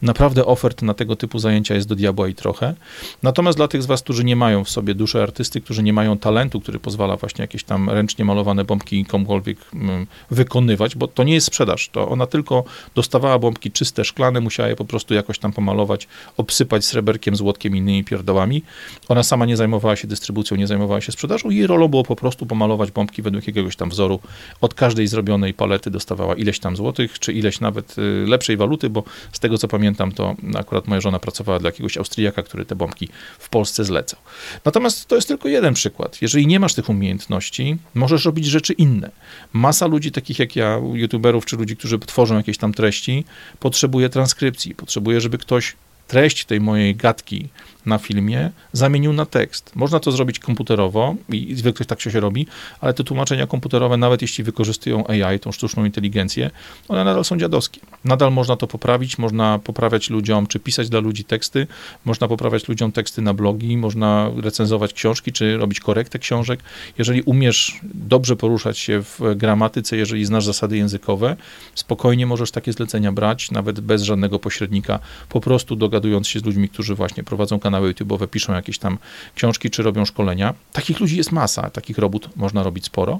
Naprawdę ofert na tego typu zajęcia jest do diabła i trochę. Natomiast dla tych z Was, którzy nie mają w sobie duszy artysty, którzy nie mają talentu, który pozwala właśnie jakieś tam ręcznie malowane bombki komukolwiek mm, wykonywać, bo to nie jest sprzedaż, to ona tylko dostawała bombki czyste, szklane, musiała je po prostu jakoś tam pomalować, obsypać sreberkiem, złotkiem i innymi pierdołami. Ona sama nie zajmowała się dystrybucją, nie zajmowała się sprzedażą. Jej rolą było po prostu pomalować bombki według jakiegoś tam wzoru. Od każdej zrobionej palety dostawała ileś tam złotych, czy ileś nawet y, lepszej waluty, bo z tego co pamiętam, pamiętam, to akurat moja żona pracowała dla jakiegoś Austriaka, który te bombki w Polsce zlecał. Natomiast to jest tylko jeden przykład. Jeżeli nie masz tych umiejętności, możesz robić rzeczy inne. Masa ludzi, takich jak ja, youtuberów, czy ludzi, którzy tworzą jakieś tam treści, potrzebuje transkrypcji, potrzebuje, żeby ktoś treść tej mojej gadki na filmie zamienił na tekst. Można to zrobić komputerowo i zwykle tak się robi, ale te tłumaczenia komputerowe, nawet jeśli wykorzystują AI, tą sztuczną inteligencję, one nadal są dziadowskie. Nadal można to poprawić, można poprawiać ludziom, czy pisać dla ludzi teksty, można poprawiać ludziom teksty na blogi, można recenzować książki, czy robić korektę książek. Jeżeli umiesz dobrze poruszać się w gramatyce, jeżeli znasz zasady językowe, spokojnie możesz takie zlecenia brać, nawet bez żadnego pośrednika, po prostu dogadując się z ludźmi, którzy właśnie prowadzą kanał kanały YouTube'owe piszą jakieś tam książki czy robią szkolenia. Takich ludzi jest masa, takich robót można robić sporo.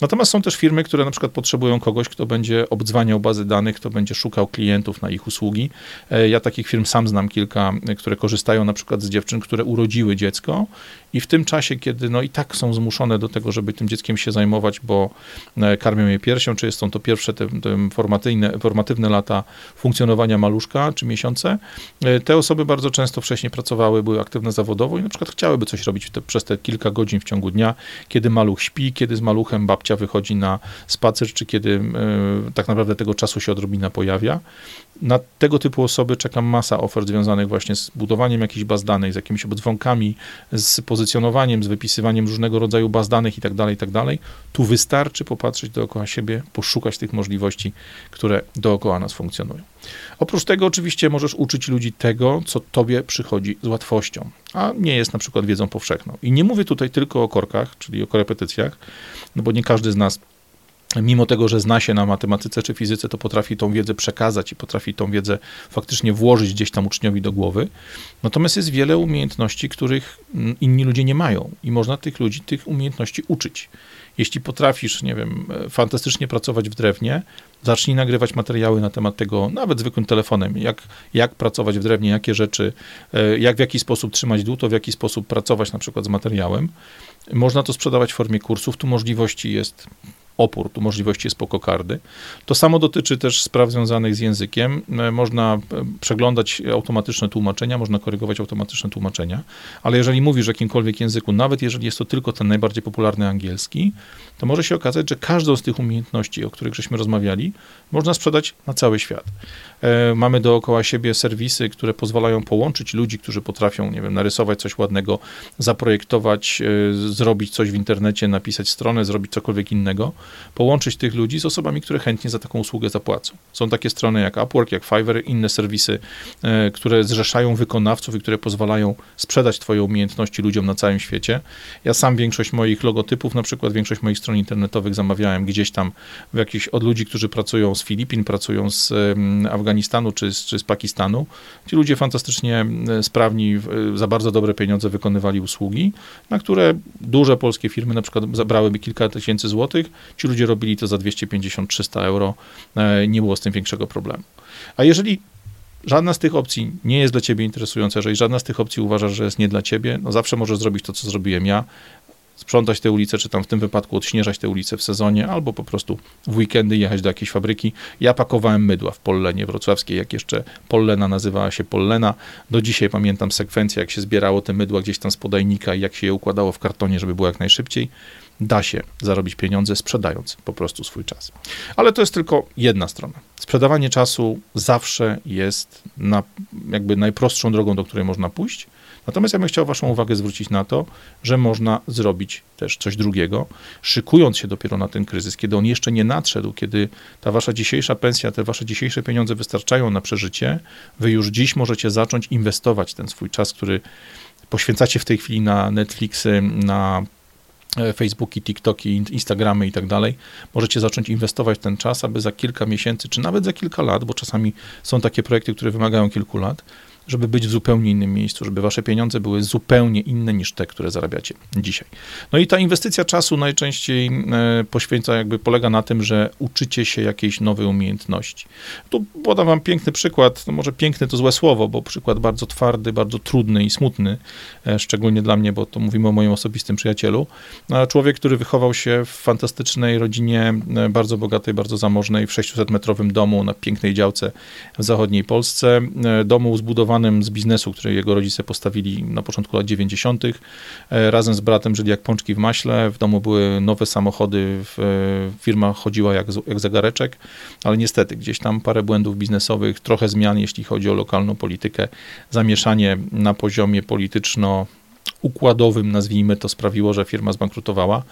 Natomiast są też firmy, które na przykład potrzebują kogoś, kto będzie obdzwaniał bazy danych, kto będzie szukał klientów na ich usługi. E, ja takich firm sam znam kilka, które korzystają na przykład z dziewczyn, które urodziły dziecko i w tym czasie, kiedy no i tak są zmuszone do tego, żeby tym dzieckiem się zajmować, bo e, karmią je piersią, czy są to pierwsze te, te formatywne, formatywne lata funkcjonowania maluszka, czy miesiące, e, te osoby bardzo często wcześniej pracowały, były aktywne zawodowo i na przykład chciałyby coś robić te, przez te kilka godzin w ciągu dnia, kiedy maluch śpi, kiedy z maluchem babcia wychodzi na spacer, czy kiedy y, tak naprawdę tego czasu się odrobina pojawia. Na tego typu osoby czeka masa ofert związanych właśnie z budowaniem jakichś baz danych, z jakimiś obdzwonkami, z pozycjonowaniem, z wypisywaniem różnego rodzaju baz danych itd., tak itd. Tak tu wystarczy popatrzeć dookoła siebie, poszukać tych możliwości, które dookoła nas funkcjonują. Oprócz tego oczywiście możesz uczyć ludzi tego, co tobie przychodzi z łatwością, a nie jest na przykład wiedzą powszechną. I nie mówię tutaj tylko o korkach, czyli o korepetycjach, no bo nie każdy z nas mimo tego, że zna się na matematyce czy fizyce, to potrafi tą wiedzę przekazać i potrafi tą wiedzę faktycznie włożyć gdzieś tam uczniowi do głowy. Natomiast jest wiele umiejętności, których mm, inni ludzie nie mają i można tych ludzi tych umiejętności uczyć. Jeśli potrafisz, nie wiem, e, fantastycznie pracować w drewnie, zacznij nagrywać materiały na temat tego, nawet zwykłym telefonem, jak, jak pracować w drewnie, jakie rzeczy, e, jak w jaki sposób trzymać dłuto, w jaki sposób pracować na przykład z materiałem. Można to sprzedawać w formie kursów, tu możliwości jest opór, tu możliwości jest pokokardy. To samo dotyczy też spraw związanych z językiem. E, można e, przeglądać automatyczne tłumaczenia, można korygować automatyczne tłumaczenia, ale jeżeli mówisz w jakimkolwiek języku, nawet jeżeli jest to tylko ten najbardziej popularny angielski, to może się okazać, że każdą z tych umiejętności, o których żeśmy rozmawiali, można sprzedać na cały świat. E, mamy dookoła siebie serwisy, które pozwalają połączyć ludzi, którzy potrafią, nie wiem, narysować coś ładnego, zaprojektować, zrobić coś w internecie, napisać stronę, zrobić cokolwiek innego, połączyć tych ludzi z osobami, które chętnie za taką usługę zapłacą. Są takie strony jak Upwork, jak Fiverr, inne serwisy, e, które zrzeszają wykonawców i które pozwalają sprzedać Twoje umiejętności ludziom na całym świecie. Ja sam większość moich logotypów, na przykład większość moich stron internetowych zamawiałem gdzieś tam w jakichś, od ludzi, którzy pracują z Filipin, pracują z Afganistanu czy, czy z Pakistanu. Ci ludzie fantastycznie sprawni, za bardzo dobre pieniądze wykonywali usługi, na które duże polskie firmy na przykład zabrałyby kilka tysięcy złotych, Ci ludzie robili to za 250-300 euro, e, nie było z tym większego problemu. A jeżeli żadna z tych opcji nie jest dla ciebie interesująca, jeżeli żadna z tych opcji uważasz, że jest nie dla ciebie, no zawsze możesz zrobić to, co zrobiłem ja, sprzątać te ulice, czy tam w tym wypadku odśnieżać te ulice w sezonie, albo po prostu w weekendy jechać do jakiejś fabryki. Ja pakowałem mydła w Pollenie wrocławskiej, jak jeszcze Pollena nazywała się Pollena. Do dzisiaj pamiętam sekwencję, jak się zbierało te mydła gdzieś tam z podajnika i jak się je układało w kartonie, żeby było jak najszybciej da się zarobić pieniądze sprzedając po prostu swój czas. Ale to jest tylko jedna strona. Sprzedawanie czasu zawsze jest na, jakby najprostszą drogą, do której można pójść. Natomiast ja bym chciał Waszą uwagę zwrócić na to, że można zrobić też coś drugiego, szykując się dopiero na ten kryzys, kiedy on jeszcze nie nadszedł, kiedy ta Wasza dzisiejsza pensja, te Wasze dzisiejsze pieniądze wystarczają na przeżycie, Wy już dziś możecie zacząć inwestować ten swój czas, który poświęcacie w tej chwili na Netflixy, na E, Facebooki, TikToki, Instagramy i tak dalej, możecie zacząć inwestować ten czas, aby za kilka miesięcy, czy nawet za kilka lat, bo czasami są takie projekty, które wymagają kilku lat, żeby być w zupełnie innym miejscu, żeby wasze pieniądze były zupełnie inne niż te, które zarabiacie dzisiaj. No i ta inwestycja czasu najczęściej e, poświęca, jakby polega na tym, że uczycie się jakiejś nowej umiejętności. Tu podam wam piękny przykład, no może piękny to złe słowo, bo przykład bardzo twardy, bardzo trudny i smutny, e, szczególnie dla mnie, bo to mówimy o moim osobistym przyjacielu. No, człowiek, który wychował się w fantastycznej rodzinie, e, bardzo bogatej, bardzo zamożnej, w 600-metrowym domu na pięknej działce w zachodniej Polsce, domu zbudowanym z biznesu, który jego rodzice postawili na początku lat 90. E, razem z bratem żyli jak pączki w maśle, w domu były nowe samochody, e, firma chodziła jak, jak zegareczek, ale niestety gdzieś tam parę błędów biznesowych, trochę zmian, jeśli chodzi o lokalną politykę, zamieszanie na poziomie polityczno układowym, nazwijmy to, sprawiło, że firma zbankrutowała.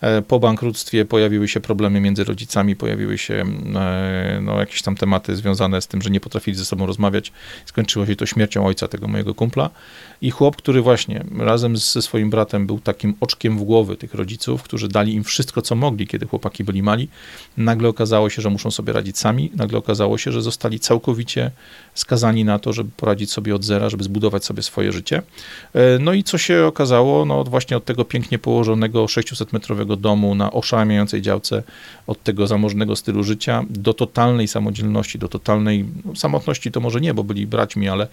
E, po bankructwie pojawiły się problemy między rodzicami, pojawiły się e, no, jakieś tam tematy związane z tym, że nie potrafili ze sobą rozmawiać. Skończyło się to śmiercią ojca tego mojego kumpla. I chłop, który właśnie razem ze swoim bratem był takim oczkiem w głowy tych rodziców, którzy dali im wszystko, co mogli, kiedy chłopaki byli mali, nagle okazało się, że muszą sobie radzić sami. Nagle okazało się, że zostali całkowicie skazani na to, żeby poradzić sobie od zera, żeby zbudować sobie swoje życie. E, no i co się okazało? No właśnie od tego pięknie położonego 600-metrowego domu na oszałamiającej działce, od tego zamożnego stylu życia do totalnej samodzielności, do totalnej no, samotności to może nie, bo byli braćmi, ale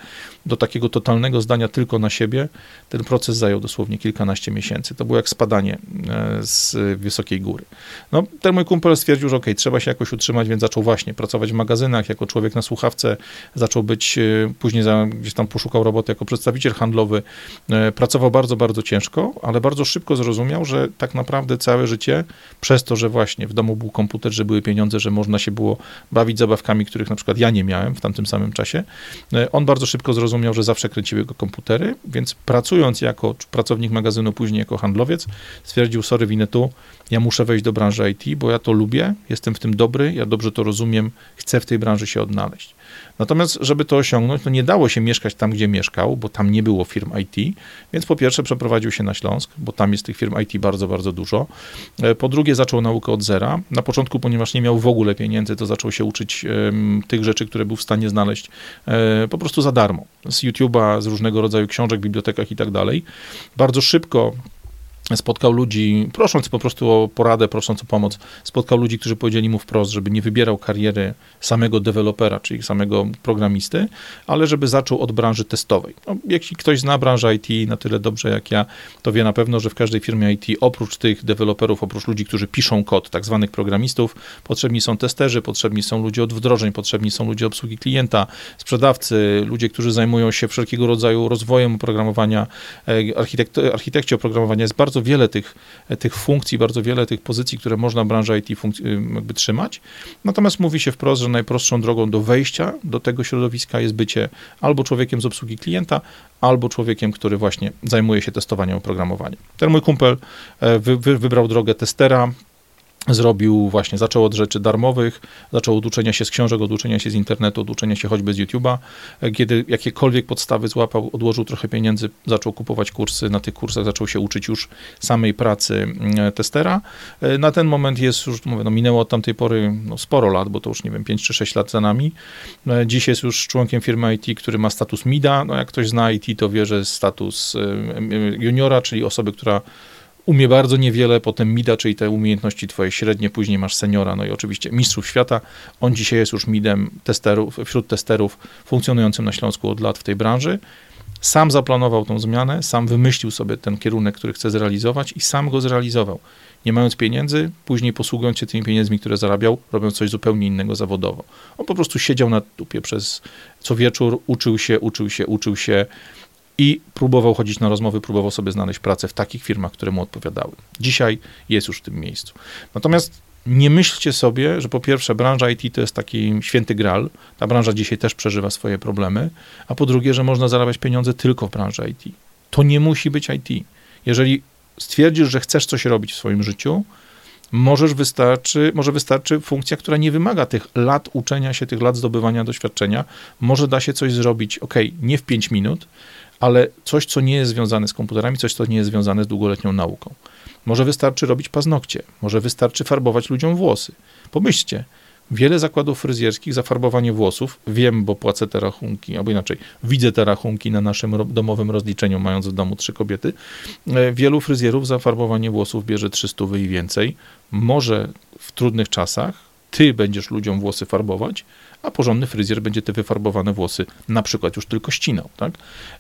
do takiego totalnego zdania tylko na siebie, ten proces zajął dosłownie kilkanaście miesięcy. To było jak spadanie e, z wysokiej góry. No, ten mój kumpel stwierdził, że ok, trzeba się jakoś utrzymać, więc zaczął właśnie pracować w magazynach, jako człowiek na słuchawce, zaczął być, e, później za, gdzieś tam poszukał roboty jako przedstawiciel handlowy, e, pracował bardzo, bardzo ciężko, ale bardzo szybko zrozumiał, że tak naprawdę całe życie, przez to, że właśnie w domu był komputer, że były pieniądze, że można się było bawić zabawkami, których na przykład ja nie miałem w tamtym samym czasie, on bardzo szybko zrozumiał, że zawsze kręciły go komputery, więc pracując jako pracownik magazynu, później jako handlowiec, stwierdził, sorry Winetu, ja muszę wejść do branży IT, bo ja to lubię, jestem w tym dobry, ja dobrze to rozumiem, chcę w tej branży się odnaleźć. Natomiast, żeby to osiągnąć, to nie dało się mieszkać tam, gdzie mieszkał, bo tam nie było firm IT, więc po pierwsze przeprowadził się na Śląsk, bo tam jest tych firm IT bardzo, bardzo dużo. E, po drugie zaczął naukę od zera. Na początku, ponieważ nie miał w ogóle pieniędzy, to zaczął się uczyć tych rzeczy, które był w stanie znaleźć um, po prostu za darmo. Z YouTube'a, z różnego rodzaju książek, bibliotekach i tak dalej. Bardzo szybko spotkał ludzi, prosząc po prostu o poradę, prosząc o pomoc, spotkał ludzi, którzy powiedzieli mu wprost, żeby nie wybierał kariery samego dewelopera, czyli samego programisty, ale żeby zaczął od branży testowej. No, jeśli ktoś zna branżę IT na tyle dobrze jak ja, to wie na pewno, że w każdej firmie IT oprócz tych deweloperów, oprócz ludzi, którzy piszą kod, tak zwanych programistów, potrzebni są testerzy, potrzebni są ludzie od wdrożeń, potrzebni są ludzie obsługi klienta, sprzedawcy, ludzie, którzy zajmują się wszelkiego rodzaju rozwojem oprogramowania, e, architekt, architekci oprogramowania jest bardzo bardzo wiele tych, tych funkcji, bardzo wiele tych pozycji, które można w branży IT jakby trzymać. Natomiast mówi się wprost, że najprostszą drogą do wejścia do tego środowiska jest bycie albo człowiekiem z obsługi klienta, albo człowiekiem, który właśnie zajmuje się testowaniem oprogramowania. Ten mój kumpel e, wy, wy, wybrał drogę testera, zrobił właśnie, zaczął od rzeczy darmowych, zaczął od uczenia się z książek, od uczenia się z internetu, od uczenia się choćby z YouTube'a. Kiedy jakiekolwiek podstawy złapał, odłożył trochę pieniędzy, zaczął kupować kursy, na tych kursach zaczął się uczyć już samej pracy mm, testera. E, na ten moment jest już, mówię, no minęło od tamtej pory no sporo lat, bo to już, nie wiem, 5 czy 6 lat za nami. E, dziś jest już członkiem firmy IT, który ma status MIDA. No jak ktoś zna IT, to wie, że status e, juniora, czyli osoby, która umie bardzo niewiele, potem mida, czyli te umiejętności twoje średnie, później masz seniora, no i oczywiście mistrzów świata. On dzisiaj jest już midem testerów, wśród testerów funkcjonującym na Śląsku od lat w tej branży. Sam zaplanował tą zmianę, sam wymyślił sobie ten kierunek, który chce zrealizować i sam go zrealizował. Nie mając pieniędzy, później posługując się tymi pieniędzmi, które zarabiał, robiąc coś zupełnie innego zawodowo. On po prostu siedział na dupie przez co wieczór, uczył się, uczył się, uczył się, i próbował chodzić na rozmowy, próbował sobie znaleźć pracę w takich firmach, które mu odpowiadały. Dzisiaj jest już w tym miejscu. Natomiast nie myślcie sobie, że po pierwsze branża IT to jest taki święty gral, ta branża dzisiaj też przeżywa swoje problemy, a po drugie, że można zarabiać pieniądze tylko w branży IT. To nie musi być IT. Jeżeli stwierdzisz, że chcesz coś robić w swoim życiu, możesz wystarczy, może wystarczy funkcja, która nie wymaga tych lat uczenia się, tych lat zdobywania doświadczenia. Może da się coś zrobić, ok, nie w 5 minut, ale coś, co nie jest związane z komputerami, coś, co nie jest związane z długoletnią nauką. Może wystarczy robić paznokcie, może wystarczy farbować ludziom włosy. Pomyślcie, wiele zakładów fryzjerskich zafarbowanie włosów, wiem, bo płacę te rachunki, albo inaczej, widzę te rachunki na naszym domowym rozliczeniu, mając w domu trzy kobiety. E, wielu fryzjerów zafarbowanie włosów bierze 300 i więcej. Może w trudnych czasach ty będziesz ludziom włosy farbować, a porządny fryzjer będzie te wyfarbowane włosy na przykład już tylko ścinał, tak?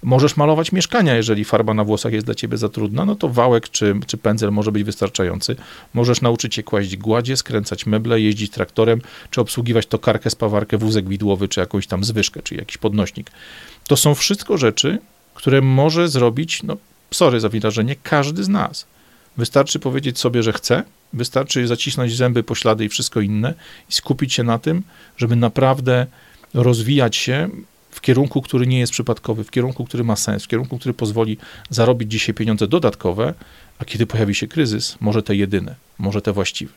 Możesz malować mieszkania, jeżeli farba na włosach jest dla ciebie za trudna, no to wałek czy, czy pędzel może być wystarczający. Możesz nauczyć się kłaść gładzie, skręcać meble, jeździć traktorem, czy obsługiwać tokarkę, spawarkę, wózek widłowy, czy jakąś tam zwyżkę, czy jakiś podnośnik. To są wszystko rzeczy, które może zrobić, no sorry za wyrażenie, każdy z nas. Wystarczy powiedzieć sobie, że chce, wystarczy zacisnąć zęby, poślady i wszystko inne i skupić się na tym, żeby naprawdę rozwijać się w kierunku, który nie jest przypadkowy, w kierunku, który ma sens, w kierunku, który pozwoli zarobić dzisiaj pieniądze dodatkowe, a kiedy pojawi się kryzys, może te jedyne, może te właściwe.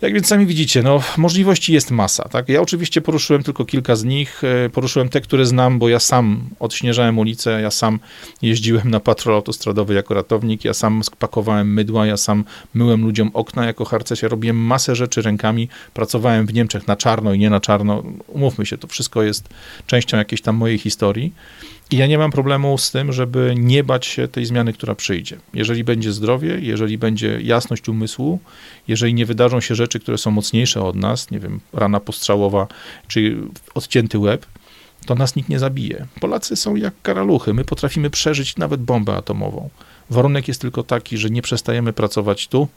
Jak więc sami widzicie, no, możliwości jest masa. Tak? Ja oczywiście poruszyłem tylko kilka z nich. E, poruszyłem te, które znam, bo ja sam odśnieżałem ulicę, ja sam jeździłem na patrol autostradowy jako ratownik, ja sam spakowałem mydła, ja sam myłem ludziom okna jako harcerz, ja robiłem masę rzeczy rękami, pracowałem w Niemczech na czarno i nie na czarno. Umówmy się, to wszystko jest częścią jakiejś tam mojej historii. I ja nie mam problemu z tym, żeby nie bać się tej zmiany, która przyjdzie. Jeżeli będzie zdrowie, jeżeli będzie jasność umysłu, jeżeli nie wydarzą się rzeczy, które są mocniejsze od nas, nie wiem, rana postrzałowa czy odcięty łeb, to nas nikt nie zabije. Polacy są jak karaluchy, my potrafimy przeżyć nawet bombę atomową. Warunek jest tylko taki, że nie przestajemy pracować tu,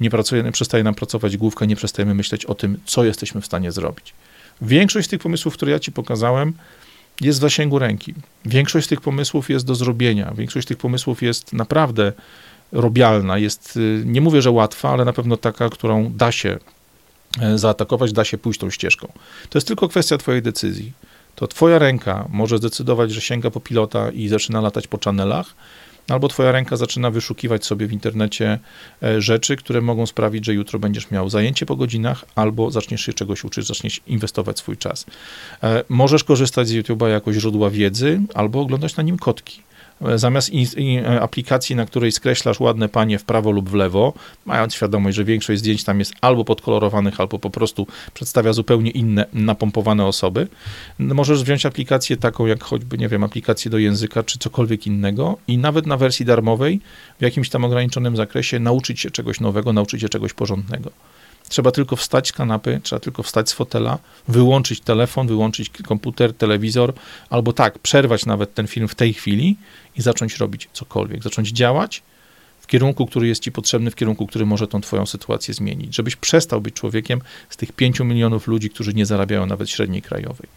nie, pracujemy, przestaje nam pracować główka, nie przestajemy myśleć o tym, co jesteśmy w stanie zrobić. Większość z tych pomysłów, które ja ci pokazałem, jest w zasięgu ręki. Większość z tych pomysłów jest do zrobienia. Większość tych pomysłów jest naprawdę robialna. Jest, y, nie mówię, że łatwa, ale na pewno taka, którą da się e, zaatakować, da się pójść tą ścieżką. To jest tylko kwestia twojej decyzji. To twoja ręka może zdecydować, że sięga po pilota i zaczyna latać po channelach, albo twoja ręka zaczyna wyszukiwać sobie w internecie e, rzeczy, które mogą sprawić, że jutro będziesz miał zajęcie po godzinach, albo zaczniesz się czegoś uczyć, zaczniesz inwestować swój czas. E, możesz korzystać z YouTube'a jako źródła wiedzy, albo oglądać na nim kotki. Zamiast e, aplikacji, na której skreślasz ładne panie w prawo lub w lewo, mając świadomość, że większość zdjęć tam jest albo podkolorowanych, albo po prostu przedstawia zupełnie inne, napompowane osoby, możesz wziąć aplikację taką jak choćby, nie wiem, aplikację do języka, czy cokolwiek innego i nawet na wersji darmowej, w jakimś tam ograniczonym zakresie, nauczyć się czegoś nowego, nauczyć się czegoś porządnego. Trzeba tylko wstać z kanapy, trzeba tylko wstać z fotela, wyłączyć telefon, wyłączyć komputer, telewizor, albo tak, przerwać nawet ten film w tej chwili i zacząć robić cokolwiek, zacząć działać w kierunku, który jest ci potrzebny, w kierunku, który może tą twoją sytuację zmienić. Żebyś przestał być człowiekiem z tych pięciu milionów ludzi, którzy nie zarabiają nawet średniej krajowej.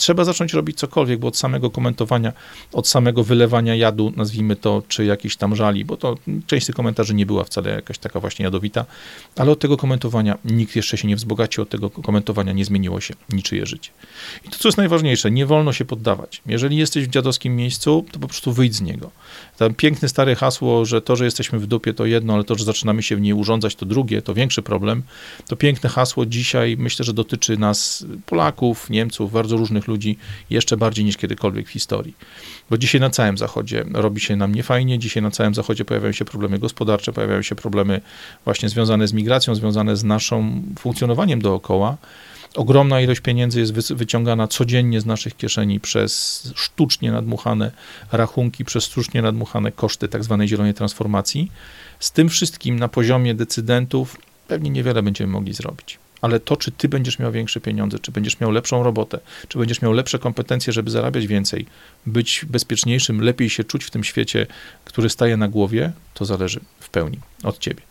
Trzeba zacząć robić cokolwiek, bo od samego komentowania, od samego wylewania jadu, nazwijmy to, czy jakiś tam żali, bo to część tych komentarzy nie była wcale jakaś taka właśnie jadowita, ale od tego komentowania nikt jeszcze się nie wzbogacił, od tego komentowania nie zmieniło się niczyje życie. I to, co jest najważniejsze, nie wolno się poddawać. Jeżeli jesteś w dziadowskim miejscu, to po prostu wyjdź z niego. Tam piękne stare hasło, że to, że jesteśmy w dupie to jedno, ale to, że zaczynamy się w niej urządzać to drugie, to większy problem. To piękne hasło dzisiaj myślę, że dotyczy nas Polaków, Niemców, bardzo różnych ludzi jeszcze bardziej niż kiedykolwiek w historii. Bo dzisiaj na całym Zachodzie robi się nam niefajnie, dzisiaj na całym Zachodzie pojawiają się problemy gospodarcze, pojawiają się problemy właśnie związane z migracją, związane z naszym funkcjonowaniem dookoła. Ogromna ilość pieniędzy jest wyciągana codziennie z naszych kieszeni przez sztucznie nadmuchane rachunki, przez sztucznie nadmuchane koszty tak zwanej zielonej transformacji. Z tym wszystkim na poziomie decydentów pewnie niewiele będziemy mogli zrobić ale to, czy ty będziesz miał większe pieniądze, czy będziesz miał lepszą robotę, czy będziesz miał lepsze kompetencje, żeby zarabiać więcej, być bezpieczniejszym, lepiej się czuć w tym świecie, który staje na głowie, to zależy w pełni od ciebie.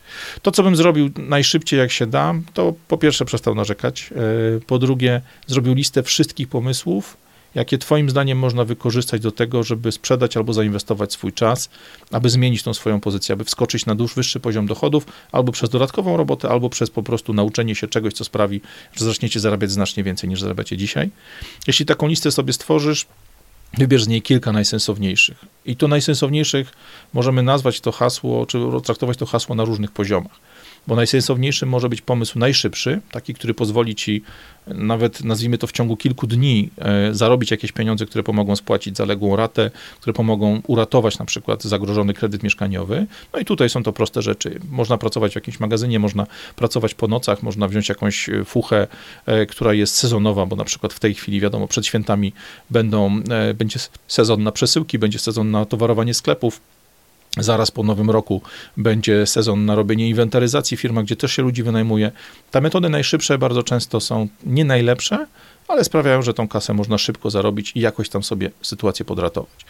To, co bym zrobił najszybciej, jak się da, to po pierwsze przestał narzekać, e, po drugie zrobił listę wszystkich pomysłów, jakie Twoim zdaniem można wykorzystać do tego, żeby sprzedać albo zainwestować swój czas, aby zmienić tą swoją pozycję, aby wskoczyć na dłuż, wyższy poziom dochodów, albo przez dodatkową robotę, albo przez po prostu nauczenie się czegoś, co sprawi, że zaczniecie zarabiać znacznie więcej niż zarabiacie dzisiaj. Jeśli taką listę sobie stworzysz, Wybierz z niej kilka najsensowniejszych. I to najsensowniejszych możemy nazwać to hasło, czy traktować to hasło na różnych poziomach bo najsensowniejszym może być pomysł najszybszy, taki, który pozwoli ci nawet, nazwijmy to w ciągu kilku dni, e, zarobić jakieś pieniądze, które pomogą spłacić zaległą ratę, które pomogą uratować na przykład zagrożony kredyt mieszkaniowy. No i tutaj są to proste rzeczy. Można pracować w jakimś magazynie, można pracować po nocach, można wziąć jakąś fuchę, e, która jest sezonowa, bo na przykład w tej chwili, wiadomo, przed świętami będą, e, będzie sezon na przesyłki, będzie sezon na towarowanie sklepów, Zaraz po nowym roku będzie sezon na robienie inwentaryzacji w firmach, gdzie też się ludzi wynajmuje. Te metody najszybsze bardzo często są nie najlepsze, ale sprawiają, że tą kasę można szybko zarobić i jakoś tam sobie sytuację podratować.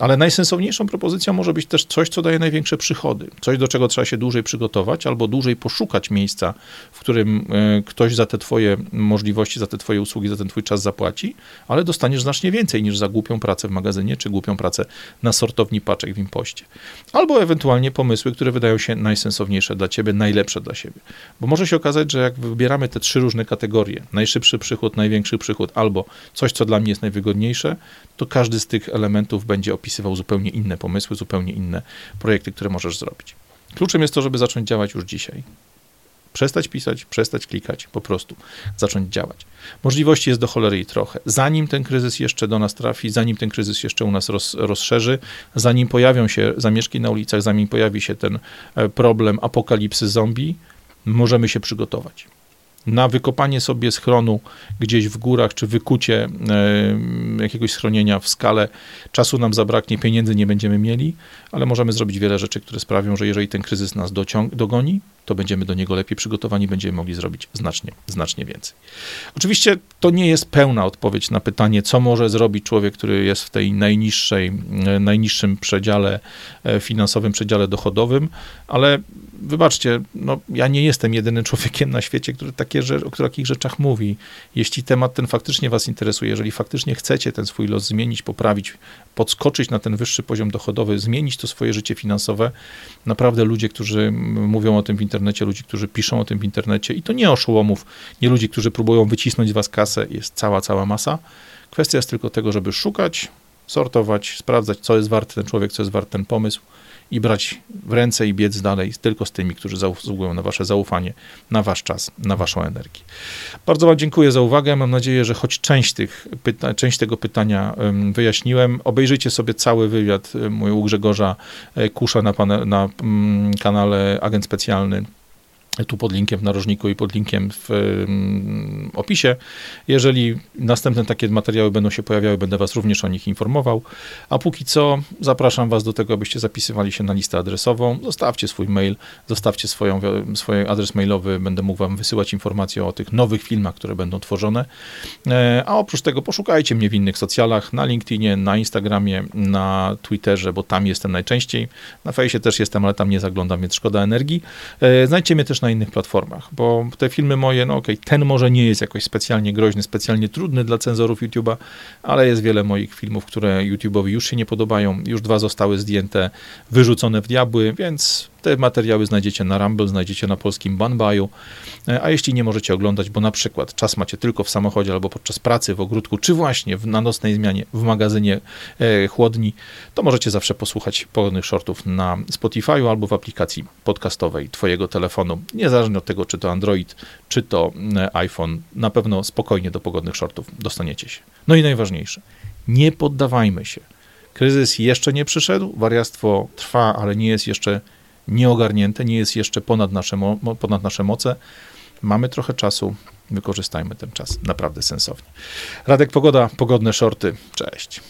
Ale najsensowniejszą propozycją może być też coś, co daje największe przychody, coś, do czego trzeba się dłużej przygotować albo dłużej poszukać miejsca, w którym e, ktoś za te twoje możliwości, za te twoje usługi, za ten twój czas zapłaci, ale dostaniesz znacznie więcej niż za głupią pracę w magazynie, czy głupią pracę na sortowni paczek w impoście. Albo ewentualnie pomysły, które wydają się najsensowniejsze dla ciebie, najlepsze dla siebie. Bo może się okazać, że jak wybieramy te trzy różne kategorie, najszybszy przychód, największy przychód albo coś, co dla mnie jest najwygodniejsze, to każdy z tych elementów będzie opisywał zupełnie inne pomysły, zupełnie inne projekty, które możesz zrobić. Kluczem jest to, żeby zacząć działać już dzisiaj. Przestać pisać, przestać klikać, po prostu zacząć działać. Możliwości jest do cholery i trochę. Zanim ten kryzys jeszcze do nas trafi, zanim ten kryzys jeszcze u nas roz, rozszerzy, zanim pojawią się zamieszki na ulicach, zanim pojawi się ten e, problem apokalipsy zombie, możemy się przygotować na wykopanie sobie schronu gdzieś w górach, czy wykucie e, jakiegoś schronienia w skale, czasu nam zabraknie, pieniędzy nie będziemy mieli, ale możemy zrobić wiele rzeczy, które sprawią, że jeżeli ten kryzys nas dogoni, to będziemy do niego lepiej przygotowani, będziemy mogli zrobić znacznie, znacznie więcej. Oczywiście to nie jest pełna odpowiedź na pytanie, co może zrobić człowiek, który jest w tej najniższej, e, najniższym przedziale e, finansowym, przedziale dochodowym, ale wybaczcie, no, ja nie jestem jedynym człowiekiem na świecie, który takie, o takich rzeczach mówi. Jeśli temat ten faktycznie was interesuje, jeżeli faktycznie chcecie ten swój los zmienić, poprawić, podskoczyć na ten wyższy poziom dochodowy, zmienić to swoje życie finansowe, naprawdę ludzie, którzy mówią o tym w internecie, ludzie, którzy piszą o tym w internecie i to nie oszołomów, nie ludzi, którzy próbują wycisnąć z was kasę, jest cała, cała masa. Kwestia jest tylko tego, żeby szukać, sortować, sprawdzać, co jest wart ten człowiek, co jest wart ten pomysł i brać w ręce i biec dalej tylko z tymi, którzy zasługują na wasze zaufanie, na wasz czas, na waszą energię. Bardzo wam dziękuję za uwagę. Mam nadzieję, że choć część, tych pyta- część tego pytania wyjaśniłem. Obejrzyjcie sobie cały wywiad mój u Grzegorza e, Kusza na, na mm, kanale Agent Specjalny tu pod linkiem w narożniku i pod linkiem w um, opisie. Jeżeli następne takie materiały będą się pojawiały, będę Was również o nich informował. A póki co zapraszam Was do tego, abyście zapisywali się na listę adresową. Zostawcie swój mail, zostawcie swoją, swój adres mailowy, będę mógł Wam wysyłać informacje o tych nowych filmach, które będą tworzone. E, a oprócz tego poszukajcie mnie w innych socjalach, na LinkedInie, na Instagramie, na Twitterze, bo tam jestem najczęściej. Na fejsie też jestem, ale tam nie zaglądam, więc szkoda energii. E, znajdźcie mnie też na innych platformach, bo te filmy moje, no okej, okay, ten może nie jest jakoś specjalnie groźny, specjalnie trudny dla cenzorów YouTube'a, ale jest wiele moich filmów, które YouTube'owi już się nie podobają, już dwa zostały zdjęte, wyrzucone w diabły, więc te materiały znajdziecie na Rumble, znajdziecie na polskim Banbaju, e, a jeśli nie możecie oglądać, bo na przykład czas macie tylko w samochodzie albo podczas pracy w ogródku, czy właśnie w, na nocnej zmianie w magazynie e, chłodni, to możecie zawsze posłuchać pogodnych shortów na Spotify'u albo w aplikacji podcastowej twojego telefonu, niezależnie od tego, czy to Android, czy to e, iPhone, na pewno spokojnie do pogodnych shortów dostaniecie się. No i najważniejsze, nie poddawajmy się. Kryzys jeszcze nie przyszedł, wariactwo trwa, ale nie jest jeszcze nieogarnięte, nie jest jeszcze ponad nasze, ponad nasze moce. Mamy trochę czasu, wykorzystajmy ten czas naprawdę sensownie. Radek Pogoda, pogodne shorty. Cześć.